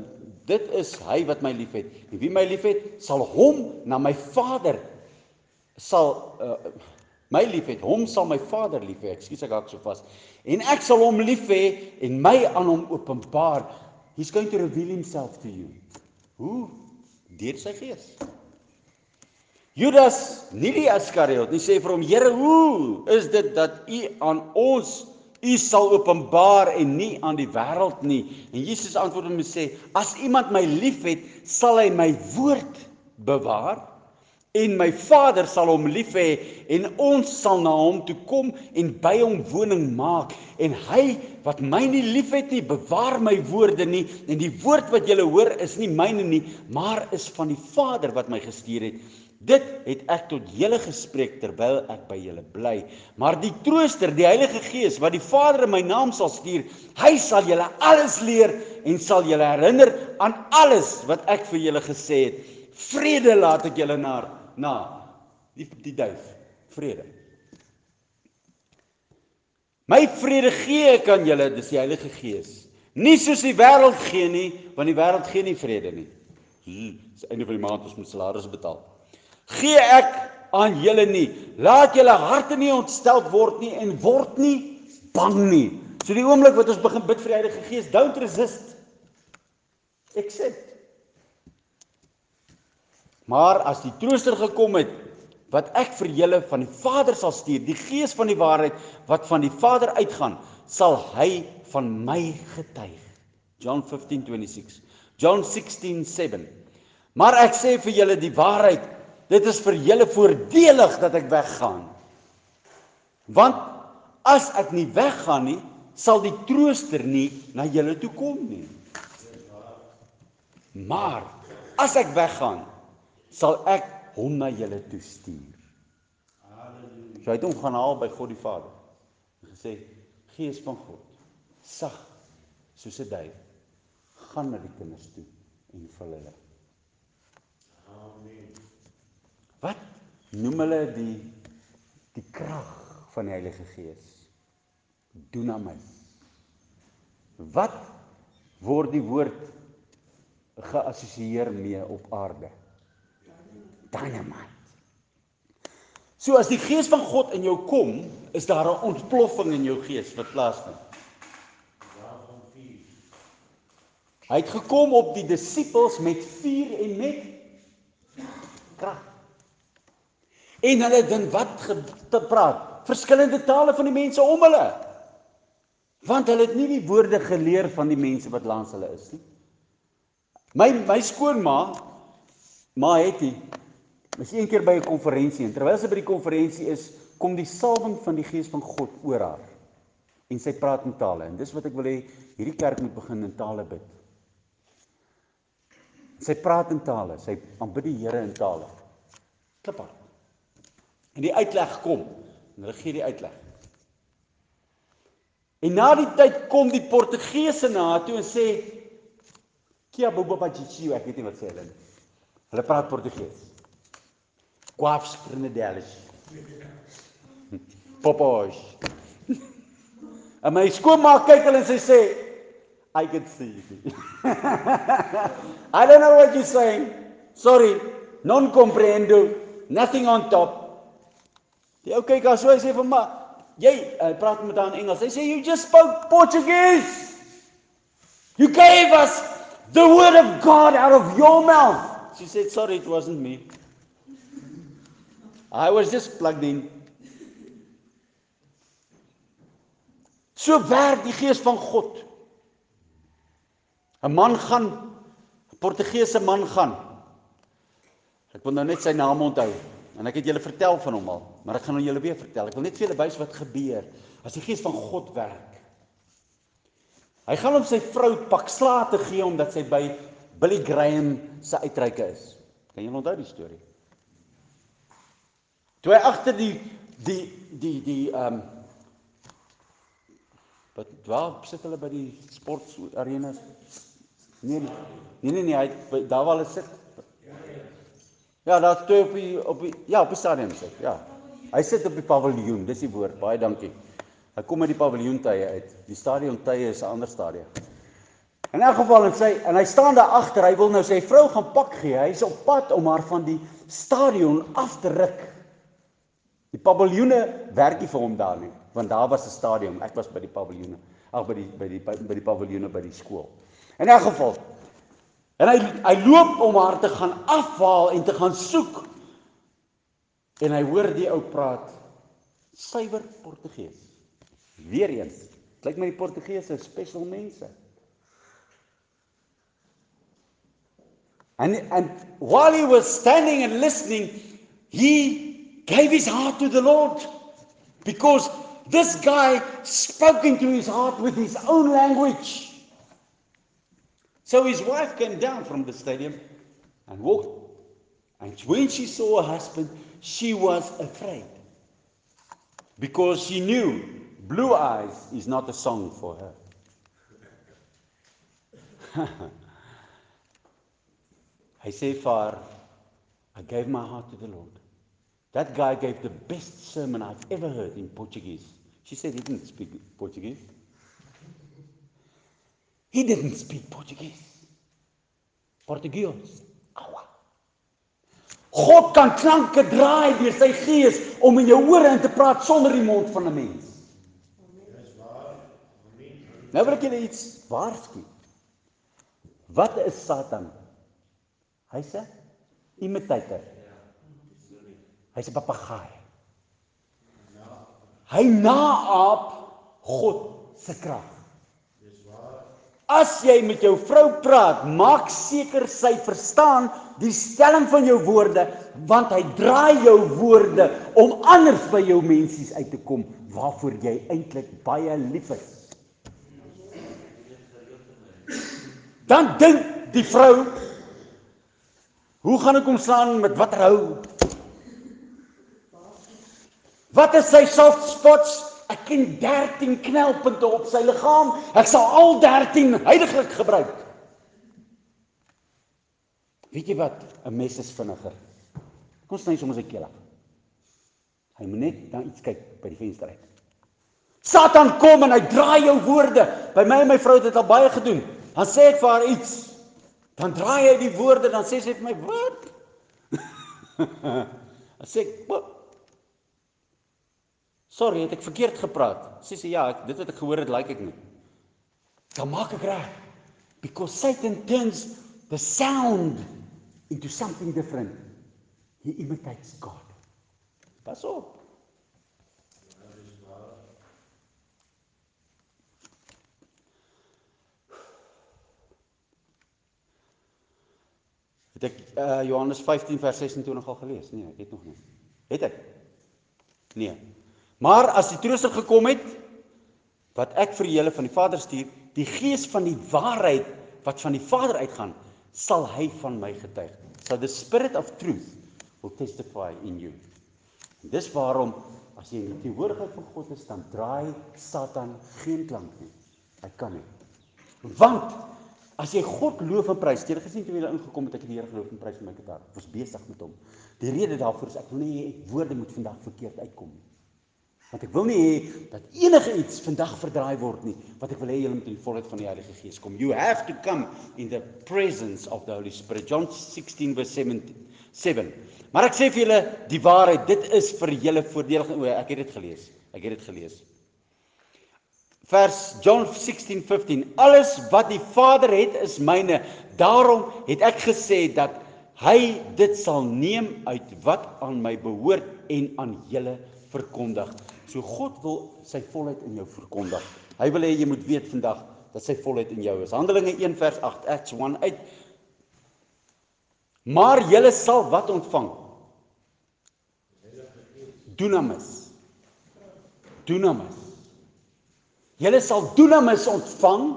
Speaker 1: dit is hy wat my liefhet. En wie my liefhet, sal hom na my Vader sal uh my liefhet, hom sal my Vader lief hê. Ekskuus ek hak so vas. En ek sal hom lief hê en my aan hom openbaar. He's going to reveal himself to you. Hoe? Deur sy gees. Judas, nie die Iskariot nie, sê vir hom: "Here, hoe is dit dat u aan ons u sal openbaar en nie aan die wêreld nie?" En Jesus antwoord hom en sê: "As iemand my liefhet, sal hy my woord bewaar." En my Vader sal hom lief hê en ons sal na hom toe kom en by hom woning maak. En hy wat my nie liefhet nie bewaar my woorde nie en die woord wat julle hoor is nie myne nie maar is van die Vader wat my gestuur het. Dit het ek tot julle gespreek terwyl ek by julle bly. Maar die trooster die Heilige Gees wat die Vader in my naam sal stuur hy sal julle alles leer en sal julle herinner aan alles wat ek vir julle gesê het. Vrede laat ek julle na na die die duif vrede. My vrede gee ek aan julle, dis die Heilige Gees. Nie soos die wêreld gee nie, want die wêreld gee nie vrede nie. Dis einde van die maand ons moet salaris betaal. Gee ek aan julle nie. Laat julle harte nie ontstel word nie en word nie bang nie. So die oomblik wat ons begin bid vir die Heilige Gees, don't resist. Accept. Maar as die trooster gekom het wat ek vir julle van die Vader sal stuur, die Gees van die waarheid wat van die Vader uitgaan, sal hy van my getuig. John 15:26. John 16:7. Maar ek sê vir julle die waarheid, dit is vir julle voordelig dat ek weggaan. Want as ek nie weggaan nie, sal die trooster nie na julle toe kom nie. Maar as ek weggaan, sal ek hom na julle toe stuur. Halleluja. So hy het hom gaan haal by God die Vader. En gesê: "Gees van God, sag soos 'n duif, gaan na die kinders toe en vul hulle." Amen. Wat noem hulle die die krag van die Heilige Gees? Doen aan my. Wat word die woord geassosieer mee op aarde? Dynamite. So as die gees van God in jou kom, is daar 'n ontploffing in jou gees wat plaasvind. Hy het gekom op die disippels met vuur en met krag. En hulle het dan wat gepraat? Verskillende tale van die mense om hulle. Want hulle het nie die woorde geleer van die mense wat langs hulle is nie. My my skoonma, ma het Ons een keer by 'n konferensie en terwyl sy by die konferensie is, kom die salwing van die Gees van God oor haar. En sy praat in tale en dis wat ek wil hê hierdie kerk moet begin in tale bid. Sy praat in tale, sy aanbid die Here in tale. Kliphard. En die uitleg kom en hulle gee die uitleg. En na die tyd kom die Portugese na toe en sê Kia bobo pa chichi, ek weet nie wat sê hulle nie. Hulle praat Portugees. Quafs Trinidades. Popos. En my skoonma kyk hulle en sy sê I can see. I don't know what you're saying. Sorry. Non comprendo. Nothing on top. Die ou kyk haar so hy sê vir my, jy uh, praat met haar in Engels. Hy sê you just spoke Portuguese. You gave us the word of God out of your mouth. She said sorry it wasn't me. I was just plugged in. So werk die gees van God. 'n Man gaan 'n Portugese man gaan. Ek wil nou net sy naam onthou en ek het julle vertel van hom al, maar ek gaan nou julle weer vertel. Ek wil net vir julle wys wat gebeur as die gees van God werk. Hy gaan hom sy vrou pak slaag te gee omdat sy by Billy Graham se uitreike is. Kan julle onthou die storie? Toe hy agter die die die die ehm um, wat waar sit hulle by die sport arenas? Nee nee nee, nee, hy daar waar hulle sit. Ja, daar toe op die op die ja, op die stadion sit. Ja. Hy sit op die paviljoen, dis die woord. Baie dankie. Hy kom uit die paviljoen tye uit. Die stadion tye is 'n ander stadion. In elk geval en sy en hy staan daar agter, hy wil nou sy vrou gaan pak gee. Hy's op pad om haar van die stadion af te ruk Die paviljoene werk nie vir hom daar nie, want daar was 'n stadion. Ek was by die paviljoene. Ag by die by die by die paviljoene by die skool. In 'n geval. En hy hy loop om haar te gaan afhaal en te gaan soek. En hy hoor die ou praat suiwer Portugees. Weereens, lyk my die Portugese spesial mense. And, and while he was standing and listening, he gave his heart to the Lord because this guy spoke into his heart with his own language. So his wife came down from the stadium and walked. And when she saw her husband, she was afraid because she knew Blue Eyes is not a song for her. Hy sê vir haar, I gave my heart to the Lord. That guy gave the best sermon I've ever heard in Portuguese. She said he didn't speak Portuguese. He didn't speak Portuguese. Portugees. Aua. God kan klanke draai deur sy gees om in jou ore in te praat sonder die mond van 'n mens. Dis waar. Amen. Nou wil ek julle iets waarsku. Wat is Satan? Hy's 'n imitator. Hy's 'n papegaai. Hy naap God se krag. As jy met jou vrou praat, maak seker sy verstaan die stelling van jou woorde, want hy draai jou woorde om anders by jou mensies uit te kom waarvoor jy eintlik baie lief is. Dan dink die vrou Hoe gaan ek hom slaan met watter hou? Wat is sy soft spots? Ek ken 13 knelpunte op sy liggaam. Ek sal al 13 heiliglik gebruik. Weet jy wat? 'n Mes is vinniger. Kom sny sommer sy keel af. Hy moet net dan iets kyk by die venster uit. Satan kom en hy draai jou woorde. By my en my vrou het dit al baie gedoen. Dan sê ek vir haar iets. Dan draai hy die woorde dan sê sy vir my, "Wat?" Dan sê ek, "Wat?" Sorry, het ek verkeerd gepraat? Sê sy, "Ja, ek, dit wat ek gehoor het, like ek nie." Dan maak ek reg. Because Satan turns the sound into something different. He imitates God. Pas op. Het ek uh, Johannes 15 vers 26 al gelees? Nee, ek het nog nie. Het ek? Nee. Maar as die Trooster gekom het wat ek vir julle van die Vader stuur, die Gees van die waarheid wat van die Vader uitgaan, sal hy van my getuig. So the spirit of truth will testify in you. En dis waarom as jy in die teenwoordigheid van God is, dan draai Satan geen klank nie. Hy kan nie. Want As jy God loof en prys, jy het gesien toe jy ingekom het ek die Here geloof en prys met my gitaar. Ek was besig met hom. Die rede daarvoor is ek wil nie hê woorde moet vandag verkeerd uitkom nie. Want ek wil nie hê dat enige iets vandag verdraai word nie. Wat ek wil hê julle moet in die volheid van die Heilige Gees kom. You have to come in the presence of the Holy Spirit. John 16 verse 7. Maar ek sê vir julle die waarheid, dit is vir julle voordelig. O, ek het dit gelees. Ek het dit gelees vers John 16:15 alles wat die Vader het is myne daarom het ek gesê dat hy dit sal neem uit wat aan my behoort en aan julle verkondig so God wil sy volheid in jou verkondig hy wil hê jy moet weet vandag dat sy volheid in jou is Handelinge 1 vers 8 Acts 1 uit maar julle sal wat ontvang dunamis dunamis Julle sal dunamis ontvang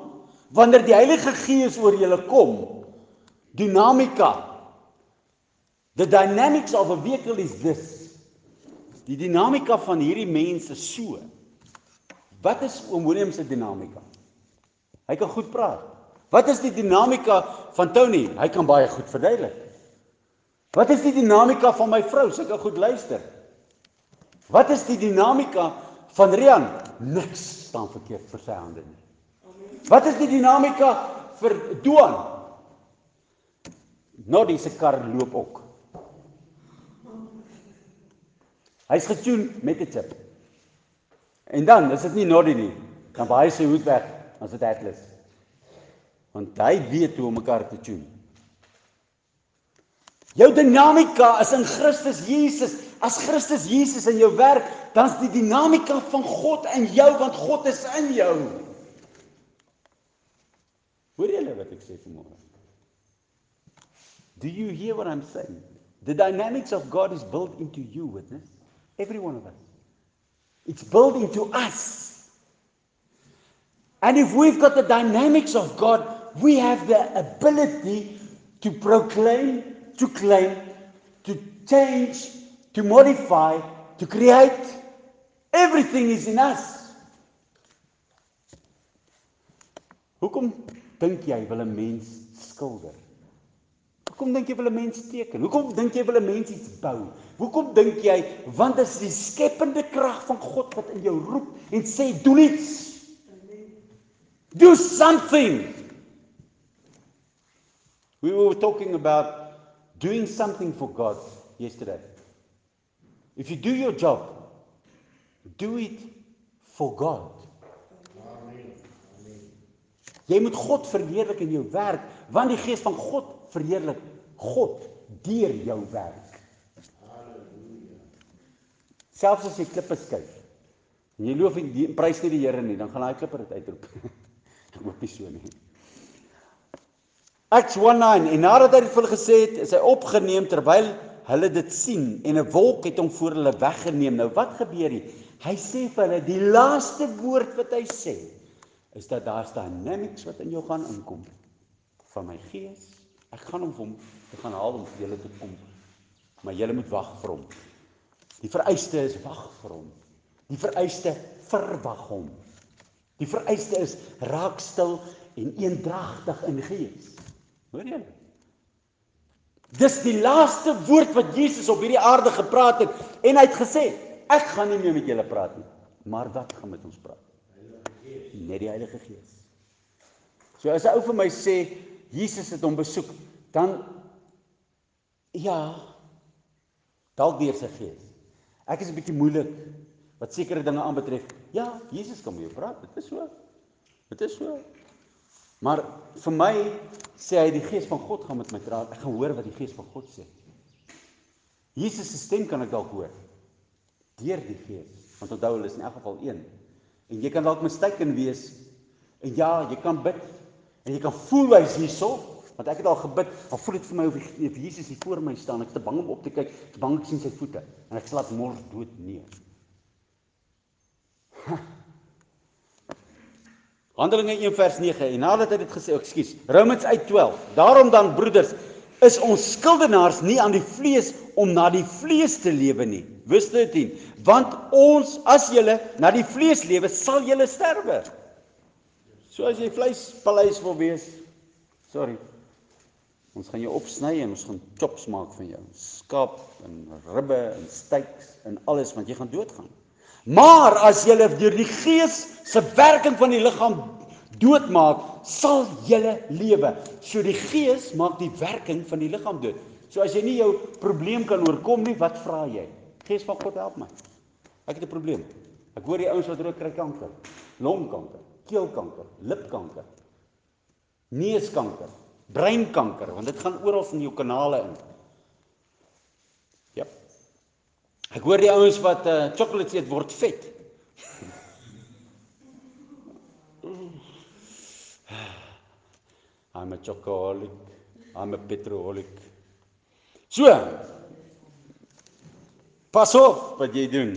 Speaker 1: wanneer die Heilige Gees oor julle kom. Dinamika. The dynamics of a vehicle is this. Die dinamika van hierdie mense so. Wat is oom Willem se dinamika? Hy kan goed praat. Wat is die dinamika van Tony? Hy kan baie goed verduidelik. Wat is die dinamika van my vrou? Sy kan goed luister. Wat is die dinamika van Rian? Niks staan verkeerd vir sy hande nie. Wat is die dinamika vir Doan? Noddy se kar loop ook. Hy's getune met 'n chip. En dan is dit nie naughty nie. Dan baie sy hoed weg as dit atlas. Want hy weet hoe om mekaar te tune. Jou dinamika is in Christus Jesus. As Christus Jesus in jou werk, dan's die dinamika van God in jou want God is in jou. Hoor julle wat ek sê vanmôre? Do you hear what I'm saying? The dynamics of God is built into you, witness. Every one of us. It's built into us. And if we've got the dynamics of God, we have the ability to proclaim, to claim, to change, to modify, to create. Everything is in us. Hoekom dink jy wil 'n mens skilder? Hoekom dink jy wil 'n mens teken? Hoekom dink jy wil 'n mens iets bou? Hoekom dink jy want dit is die skepende krag van God wat in jou roep en sê doen iets. Do something. We were talking about doing something for God yesterday. If you do your job, do it for God. Jy moet God verheerlik in jou werk want die gees van God verheerlik God deur jou werk. Halleluja. Selfs as jy klippe skuif en jy loof en prys nie die Here nie, dan gaan daai klipper dit uitroep. Ek hoop nie so nie. Acts 1:9 en nadat hy dit vir hulle gesê het, is hy opgeneem terwyl hulle dit sien en 'n wolk het hom voor hulle weggeneem. Nou wat gebeur hier? Hy sê vir hulle die laaste woord wat hy sê is dat daar staan dynamics wat in jou gaan inkom van my gees. Ek gaan hom hom te gaan haal om vir julle te kom. Maar julle moet wag vir hom. Die vereiste is wag vir hom. Die vereiste verwag hom. Die vereiste is raak stil en eendragtig in gees. Hoor jy? Dis die laaste woord wat Jesus op hierdie aarde gepraat het en hy het gesê, ek gaan nie meer met julle praat nie, maar wat gaan met ons praat? net die Heilige Gees. So as 'n ou vir my sê Jesus het hom besoek, dan ja, dalk deur sy Gees. Ek is 'n bietjie moeilik wat sekere dinge aanbetref. Ja, Jesus met jou praat, dit is so. Dit is so. Maar vir my sê hy die Gees van God gaan met my praat. Ek gaan hoor wat die Gees van God sê. Jesus se stem kan ek dalk hoor deur die Gees. Want onthou hulle is in elk geval een. En jy kan dalk mistaken wees. En ja, jy kan bid en jy kan voel hy's hierso, want ek het al gebid, al voel dit vir my of, of Jesus hier voor my staan. Ek's te bang om op te kyk, te bang ek sien sy voete en ek slaap mors dood neer. Handelinge 1 vers 9 en nadat hy dit gesê, ekskuus, Romans 8:12. Daarom dan broeders, is ons skuldenaars nie aan die vlees om na die vlees te lewe nie. Vers 13. Want ons as julle na die vlees lewe, sal julle sterwe. So as jy vleispaleis wil wees, sorry. Ons gaan jou opsny en ons gaan chops maak van jou. Skaap en ribbe en steaks en alles want jy gaan doodgaan. Maar as jy deur die gees se werking van die liggaam doodmaak, sal jy lewe. So die gees maak die werking van die liggaam dood. So as jy nie jou probleem kan oorkom nie, wat vra jy? Gees van God help my. Ek het 'n probleem. Ek hoor die ouens wat rook kry kanker, longkanker, keelkanker, lipkanker, neuskanker, breinkanker, want dit gaan oral in jou kanale in. Ja. Ek hoor die ouens wat uh chocolates eet word vet. I'm a chocoholic. I'm a petroholic. So. Pas op wat jy doen.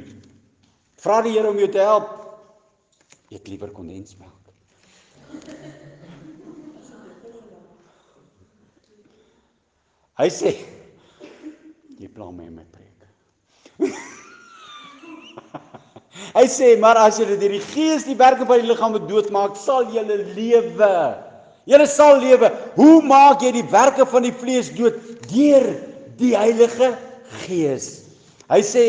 Speaker 1: Vra die Here om jou te help. Eet liewer kondensmelk. Hy sê jy pla my in my preek. Hy sê maar as jy deur die gees die werke van die liggaam doodmaak, sal jy lewe. Jy sal lewe. Hoe maak jy die werke van die vlees dood? Deur die Heilige Gees. Hy sê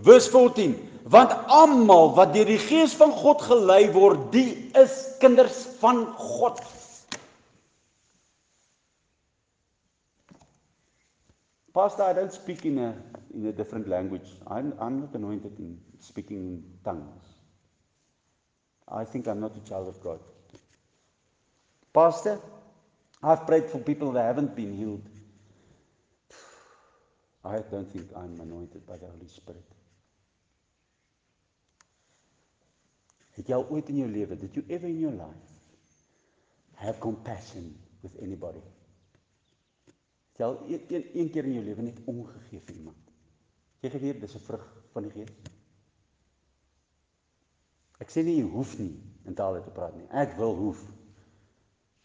Speaker 1: vers 14 want almal wat deur die gees van God gelei word, die is kinders van God. Pastor, I don't speak in a in a different language. I'm I'm not anointed in speaking in tongues. I think I'm not a child of God. Pastor, I've prayed for people that haven't been healed. I don't think I'm anointed by the Holy Spirit. Het jy ooit in jou lewe, did you ever in your life have compassion with anybody? Jy al een, een, een keer in jou lewe net omgegee vir iemand? Jy geweet dis 'n vrug van die Gees? Ek sê nie jy hoef nie in tale te praat nie. Ek wil hoef.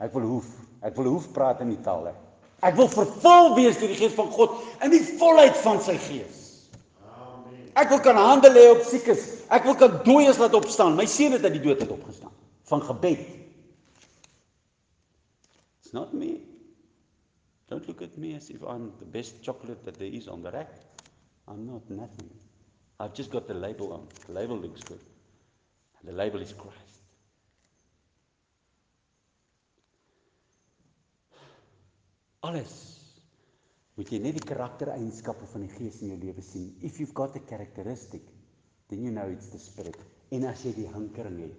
Speaker 1: Ek wil hoef. Ek wil hoef praat in die tale. Ek wil vervul wees deur die Gees van God in die volheid van sy Gees. Amen. Ek wil kan hande lê op siekes. Ek wil kan dooies laat opstaan. My seun het uit die dood uit opgestaan van gebed. It's not me. Don't look at me as if I'm the best chocolate that there is on the rack. I'm not nothing. I've just got the label on. The label looks good. The label is Christ. alles moet jy net die karaktereienskappe van die Gees in jou lewe sien. If you've got a characteristic, then you know it's the spirit. En as jy die hinkering het,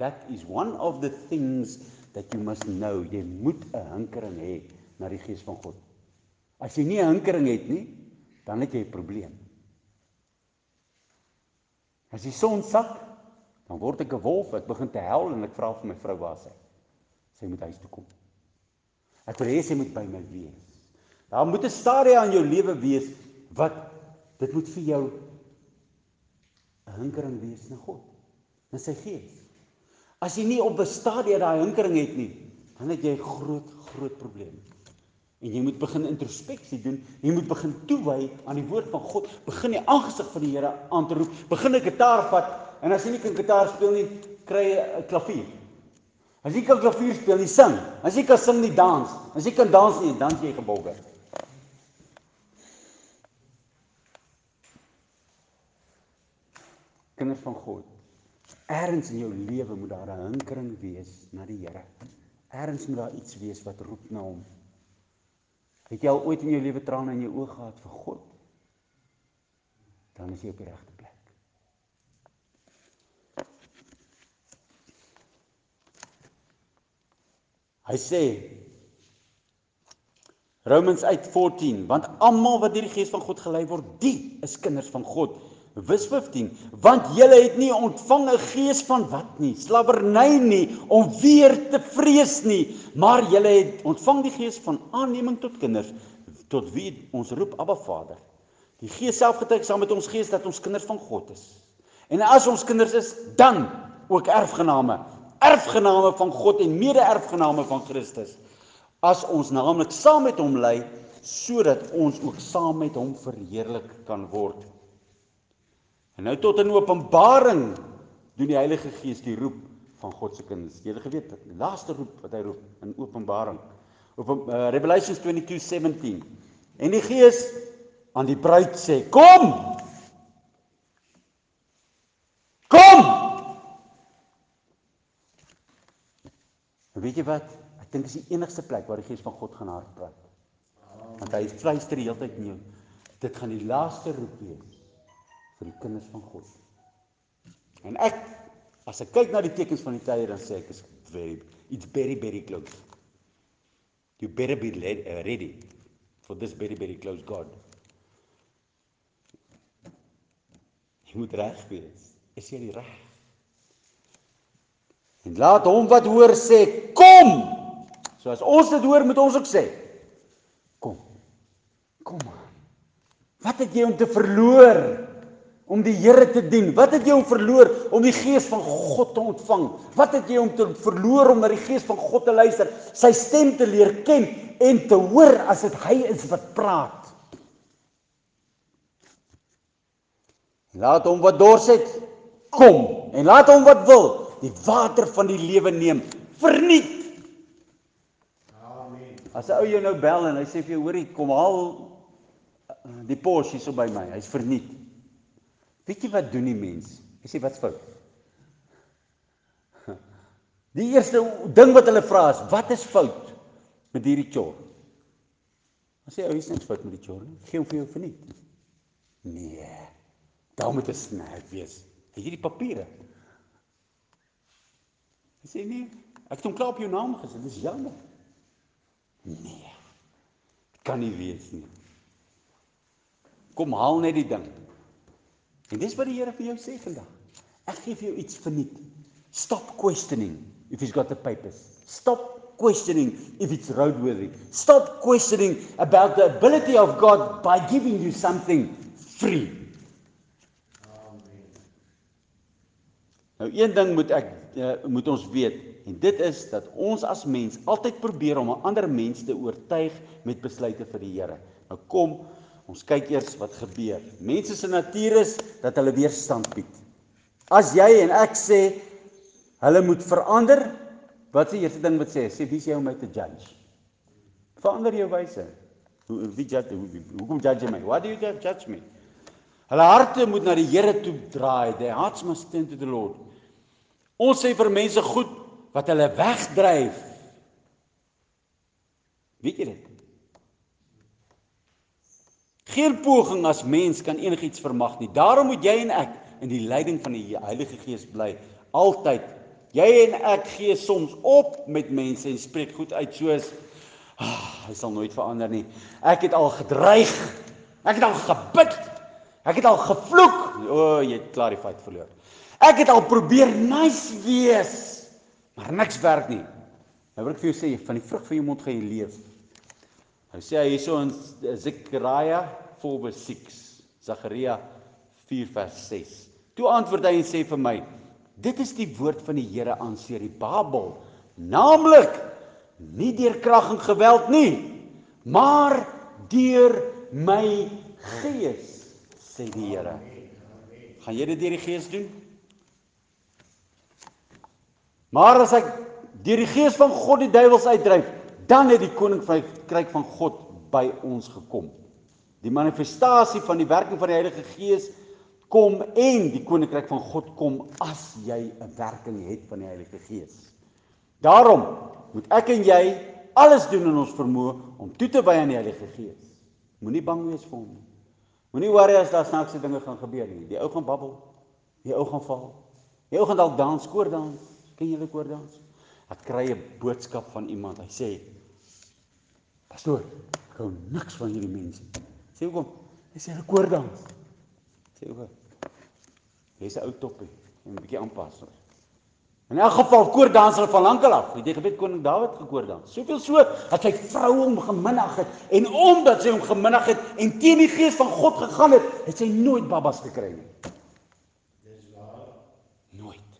Speaker 1: that is one of the things that you must know. Jy moet 'n hinkering hê na die Gees van God. As jy nie 'n hinkering het nie, dan het jy 'n probleem. As die son sak, dan word ek 'n wolf, ek begin te huil en ek vra vir my vrou waar sy. Sy moet huis toe kom. Ek wil hê sy moet by my wees. Daar moet 'n stadium aan jou lewe wees wat dit moet vir jou 'n hinkering wees na God. Na sy gees. As jy nie op 'n stadium daai hinkering het nie, dan het jy 'n groot groot probleem. En jy moet begin introspeksie doen. Jy moet begin toewy aan die woord van God. Begin die aangesig van die Here aan te roep. Begin 'n gitaar vat en as jy nie kan gitaar speel nie, kry jy 'n klavier. As jy kan klavier speel, nie sing. As jy kan sing, nie dans. As jy kan dans nie, dan jy gebouger. Kinders van God. Ergens in jou lewe moet daar 'n hinkering wees na die Here. Ergens moet daar iets wees wat roep na hom. Het jy al ooit in jou lewe trane in jou oë gehad vir God? Dan is jy op die regte Hy sê Romans 8:14 want almal wat deur die gees van God gelei word, die is kinders van God. Vers 15 want julle het nie ontvang 'n gees van wat nie, slawerny nie om weer te vrees nie, maar julle het ontvang die gees van aanneming tot kinders tot wie ons roep Abba Vader. Die Gees self getuig saam met ons gees dat ons kinders van God is. En as ons kinders is, dan ook erfgename, erfgename van God en mede-erfgename van Christus as ons naamlik saam met hom ly sodat ons ook saam met hom verheerlik kan word. En nou tot in Openbaring doen die Heilige Gees die roep van God se kinders. Jy het geweet, die laaste roep wat hy roep in Openbaring. Op uh, Revelations 22:17. En die Gees aan die bruid sê: "Kom!" Kom! En weet jy wat? Ek dink dis die enigste plek waar die Gees van God gaan hard praat. Want hy fluister die hele tyd in jou. Dit gaan die laaste roep wees vir die kinders van God. En ek as ek kyk na die tekens van die tye dan sê ek is very it's very very close. You better be uh, ready for this very very close God. Jy moet reg wees. Is jy reg? En laat hom wat hoor sê, kom. So as ons dit hoor, moet ons ook sê, kom. Kom. Wat het jy om te verloor om die Here te dien? Wat het jy om verloor om die gees van God te ontvang? Wat het jy om te verloor om na die gees van God te luister, sy stem te leer ken en te hoor as dit hy is wat praat? Laat hom wat dors het kom en laat hom wat wil die water van die lewe neem verniet. Amen. As 'n ou jou nou bel en hy sê vir jou hoorie kom haal die pos hier so by my, hy's verniet. Weet jy wat doen die mens? Hy sê wat's fout? Die eerste ding wat hulle vra is, wat is fout met hierdie chore? Dan sê ou, hier's niks fout met die chore nie. Gee hom vir jou verniet. Nee. Daar moet 'n snap wees. Het jy die papiere? Hy sê nee, ek het hom klaar op jou naam gesit. Dis jammer. Nee. Kan nie wees nie. Kom haal net die ding. En dis wat die Here vir jou sê vandag. Ek gee vir jou iets verniet. Stop questioning if he's got the papers. Stop questioning if it's roadworthy. Stop questioning about the ability of God by giving you something free. Nou een ding moet ek uh, moet ons weet en dit is dat ons as mens altyd probeer om 'n ander mens te oortuig met besluite vir die Here. Nou kom, ons kyk eers wat gebeur. Mense se natuur is dat hulle weerstand bied. As jy en ek sê hulle moet verander, wat is die eerste ding wat sê? Sê wie is jy om my te judge? Verander jou wyse. Hoe wie judge hoe, hoekom judge jy my? Why do you judge me? Hulle harte moet na die Here toe draai. Their hearts must turn to the Lord. Ons sê vir mense goed wat hulle wegdryf. Weet jy dit? Geen poging as mens kan enigiets vermag nie. Daarom moet jy en ek in die leiding van die Heilige Gees bly. Altyd. Jy en ek gee soms op met mense en spreek goed uit soos ah, hy sal nooit verander nie. Ek het al gedreig. Ek het al gebid. Ek het al gevloek. O, oh, jy het klaar die fight verloor. Ek het al probeer nice wees, maar niks werk nie. Nou wil ek vir jou sê, van die vrug van jou mond gaan jy leef. Hy sê hy hierso in Zechariah 4:6, Zachariah 4:6. Toe antwoord hy en sê vir my: Dit is die woord van die Here aan Serubabel, naamlik nie deur krag en geweld nie, maar deur my gees, sê die Here. Gaan jy dit deur die gees doen? Maar as ek deur die gees van God die duiwels uitdryf, dan het die koning van die kryk van God by ons gekom. Die manifestasie van die werking van die Heilige Gees kom en die koninkryk van God kom as jy 'n werking het van die Heilige Gees. Daarom moet ek en jy alles doen in ons vermoë om toe te wy aan die Heilige Gees. Moenie bang wees vir hom nie. Moenie worry as daar snaakse dinge gaan gebeur nie. Die ou gaan babbel. Die ou gaan val. Die ou gaan dalk dans, koor dans. Ken julle koor dans? Ek kry 'n boodskap van iemand. Hy sê: "Pastoor, ek hou niks van hierdie mense." Sê hoekom? Hy sê dans. Sê hoekom? Jy's 'n ou toppie. Jy moet 'n bietjie aanpas. In elk geval koor dans hulle van lankal af. Het jy geweet koning Dawid gekoor dans? Soveel so dat sy vrou hom geminag het en omdat sy hom geminag het en teen die gees van God gegaan het, het sy nooit babas gekry nie. Dis waar. Nooit.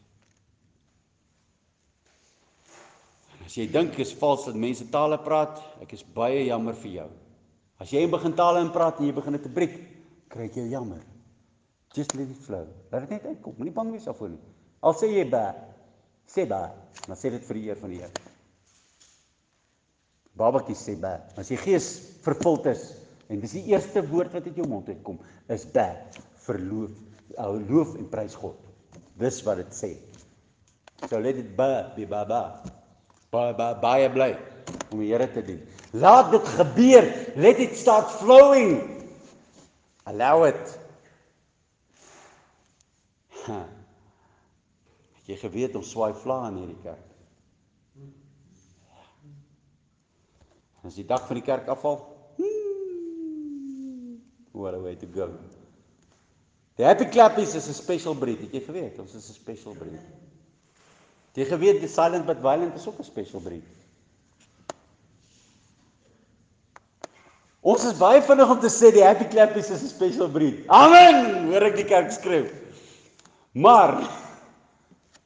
Speaker 1: En as jy dink is vals dat mense tale praat, ek is baie jammer vir jou. As jy begin tale in praat en jy begin dit te breek, kry jy jammer. Just let it flow. Laat dit net uitkom. Moenie bang wees daarvoor nie. Al sê jy ba, sê ba, maar sê dit vir die eer van die Here. Babatjie sê ba. As jy gees vervuld is en dis die eerste woord wat uit jou mond uitkom, is ba, verloof, loof en prys God. Dis wat dit sê. So let it ba, be ba ba. Ba ba baie bly om die Here te dien. Laat dit gebeur. Let it start flowing. Allow it. Ha. Jy geweet ons swaai vla in hierdie kerk. As die dak van die kerk afval. Hmm, what a way to go. Die happy clappies is 'n special breed, het jy geweet? Ons is 'n special breed. Jy geweet die silent but violent is ook 'n special breed. Ons is baie vinnig om te sê die happy clappies is 'n special breed. Amen. Hoor ek die kerk skryf. Maar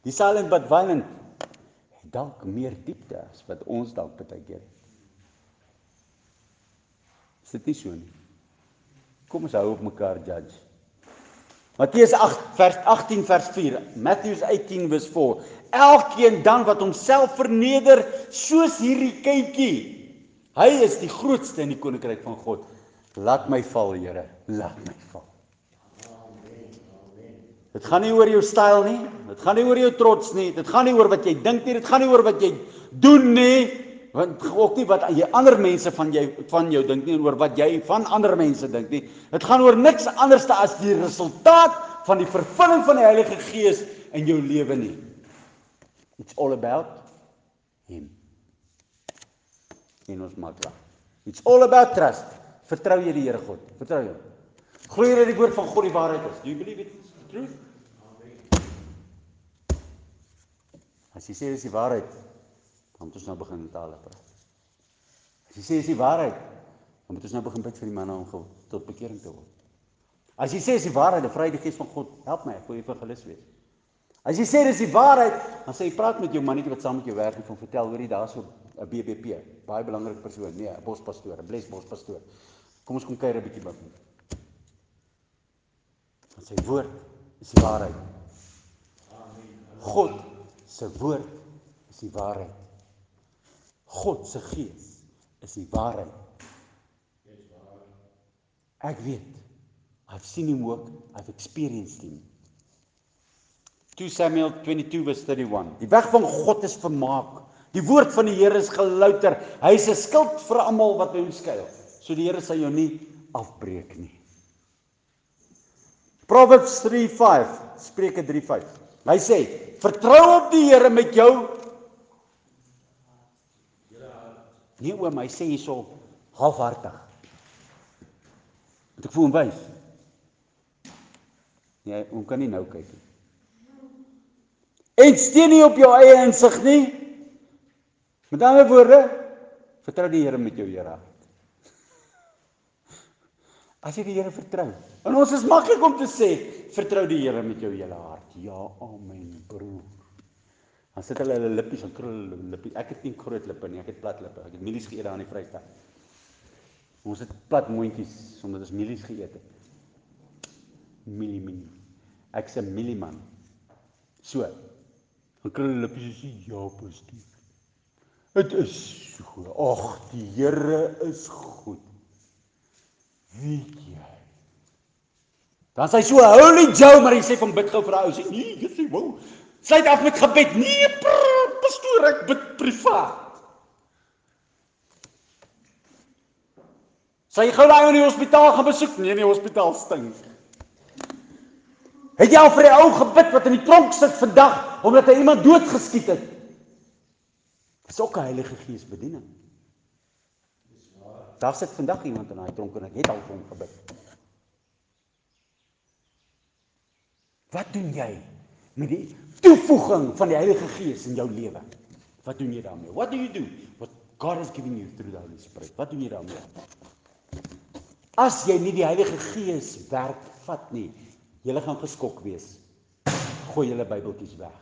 Speaker 1: die silent but violent het dalk meer diepte as wat ons dalk baie keer het. Is dit nie so nie? Kom ons hou op mekaar judge. Matteus 8 vers 18 vers 4. Matthew 18 vers 4. Elkeen dan wat homself verneder soos hierdie kindjie. Hy is die grootste in die koninkryk van God. Laat my val, Here. Laat my val. Dit gaan nie oor jou styl nie. Dit gaan nie oor jou trots nie. Dit gaan nie oor wat jy dink nie. Dit gaan nie oor wat jy doen nie. Want ook nie wat jy ander mense van jy van jou dink nie en oor wat jy van ander mense dink nie. Dit gaan oor niks anderste as die resultaat van die vervulling van die Heilige Gees in jou lewe nie. It's all about him. En ons maak klaar. It's all about trust. Vertrou jy die Here God? Vertrou hom. Glo jy dat die woord van God die waarheid is? Do you believe it is the truth? As jy sê dis die waarheid, dan moet ons nou begin in tale praat. As jy sê dis die waarheid, dan moet ons nou begin bid vir die manne om tot bekering te word. As jy sê dis die waarheid, die Heilige Gees van God, help my, ek wil evangelis wees. As jy sê dis die waarheid, dan sê jy praat met jou mannetjie wat saam met jou werk en van vertel hoor jy daarso 'n BBP, baie belangrike persoon, nee, 'n bospastoor, 'n blesbospastoor. Kom ons kom kuier 'n bietjie by hom. Want sy woord is die waarheid. God se woord is die waarheid. God se gees is die waarheid. Ek weet. I've seen him work. I've experienced him. 2 Samuel 22 verse 31. Die weg van God is vermaak. Die woord van die Here is gelouter. Hy is 'n skild vir almal wat by hom skuil. So die Here sal jou nie afbreek nie. Proverbs 3:5, Spreuke 3:5. Hy sê: "Vertrou op die Here met jou Nee oom, hy sê hierso halfhartig. Want ek voel hom wys. Nee, oom kan nie nou kyk nie. En steun nie op jou eie insig nie. Met ander woorde, vertrou die Here met jou Here hart. As jy die Here vertrou. En ons is maklik om te sê, vertrou die Here met jou hele hart. Ja, amen, broer. Dan sit hulle hulle lippies en krul hulle lippies. Ek het nie groot lippe nie, ek het plat lippe. Ek het mielies geëet daar in die Vrystaat. Ons het plat mondjies omdat ons mielies geëet het. Mielie mielie. Ek's 'n mielieman. So. Dan krul hulle lippies en sê ja, pastoor. Dit is so. Ag, die Here is goed weet jy. Dan sê so holy Joe, maar hy sê van bid gou vir ou. Sê nee, jy sê wou. Sluit af met gebed. Nee, pastoor, ek bid privaat. Sy gou daai in die hospitaal gaan besoek. Nee, die hospitaal stink. Het jy al vir die ou gebid wat in die tronk sit vandag omdat hy iemand doodgeskiet het? Dis ook 'n Heilige Gees bediening. Daar sit vandag iemand in daai tronk en ek het al vir hom gebid. Wat doen jy met die toevoeging van die Heilige Gees in jou lewe? Wat doen jy daarmee? What do you do? What God has given you through the Holy Spirit. Wat doen jy daarmee? As jy nie die Heilige Gees werk vat nie, jy gaan geskok wees. Gooi julle Bybeltjies weg.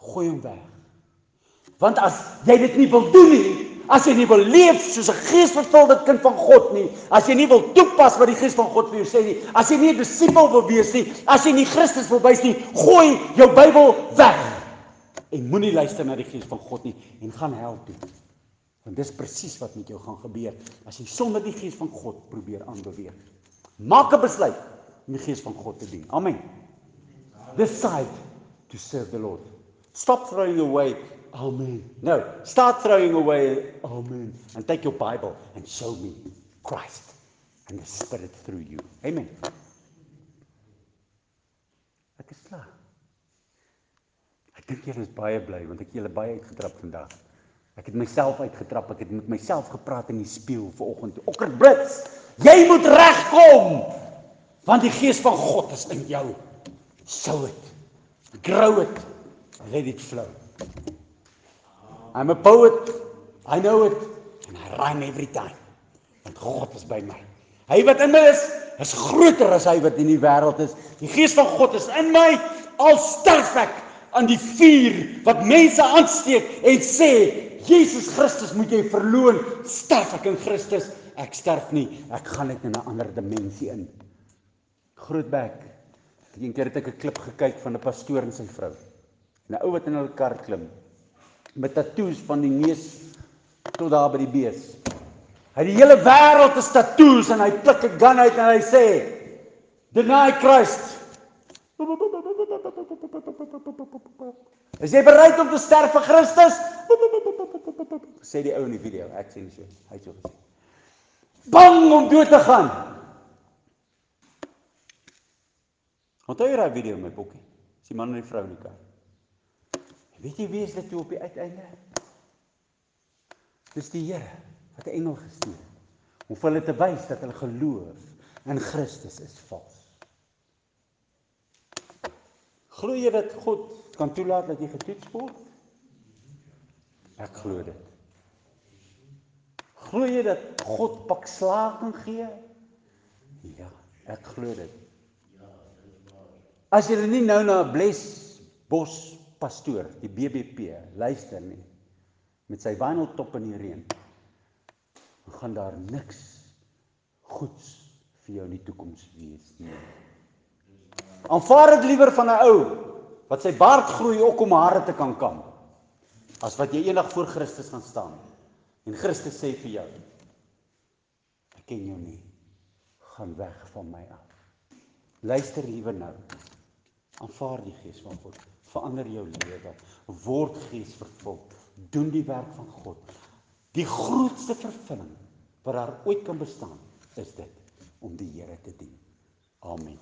Speaker 1: Gooi hom weg. Want as jy dit nie wil doen nie, as jy nie wil leef soos 'n geesvervulde kind van God nie, as jy nie wil toepas wat die Gees van God vir jou sê nie, as jy nie 'n disipel wil wees nie, as jy nie Christus wil wys nie, gooi jou Bybel weg. En moenie luister na die Gees van God nie en gaan hel toe. Want dis presies wat met jou gaan gebeur as jy sonder die Gees van God probeer aanbeweeg. Maak 'n besluit om die Gees van God te dien. Amen. Decide to serve the Lord. Stop throwing away Amen. No, start throwing away Amen and take your Bible and show me Christ and the Spirit through you. Amen. Ek is klaar. Ek dink julle is baie bly want ek julle baie uitgetrap vandag. Ek het myself uitgetrap. Ek het met myself gepraat in die spieël vanoggend. Okker blits. Jy moet regkom. Want die gees van God is in jou. Show it. Grow it. Let it flow. I'm a poet. I know it and I rhyme every time. Want God is by my. Hy wat in my is, is groter as hy wat in die wêreld is. Die Gees van God is in my. Al sterf ek aan die vuur wat mense aansteek en sê Jesus Christus moet jy verloon. Sterf ek in Christus? Ek sterf nie. Ek gaan net in 'n ander dimensie in. Grootbek. Een keer het ek 'n klip gekyk van 'n pastoor en sy vrou. 'n Ou wat in 'n kar klim met tatoeërs van die neus tot daar by die bees. Hy die hele wêreld is tatoeërs en hy pluk 'n gun uit en hy sê deny Christ. Is jy bereid om te sterf vir Christus? sê die ou in die video, ek nie so. Hy het so gesê. Bang om dood te gaan. Onthou jy daai video met Bokkie? Dis die man en die vrou in die kar. Weet jy wie is dit toe op die uiteinde? Dis die Here wat 'n engel gestuur het om vir hulle te wys dat hulle geloof in Christus is vals. Glo jy dat God kan toelaat dat jy getoets word? Ek glo dit. Glo jy dat God pak slaag kan gee? Ja, ek glo dit. As jy nie nou na Bless Bos pastoor, die BBP, luister nie met sy vinyl top in die reën, dan gaan daar niks goeds vir jou in die toekoms wees nie. Aanvaar dit liewer van 'n ou wat sy baard groei ook om hare te kan kam as wat jy eendag voor Christus gaan staan en Christus sê vir jou ek ken jou nie gaan weg van my af luister liewer nou aanvaar die gees van God verander jou lewe word gees vervul doen die werk van God. Die grootste vervulling wat daar ooit kan bestaan is dit om die Here te dien. Amen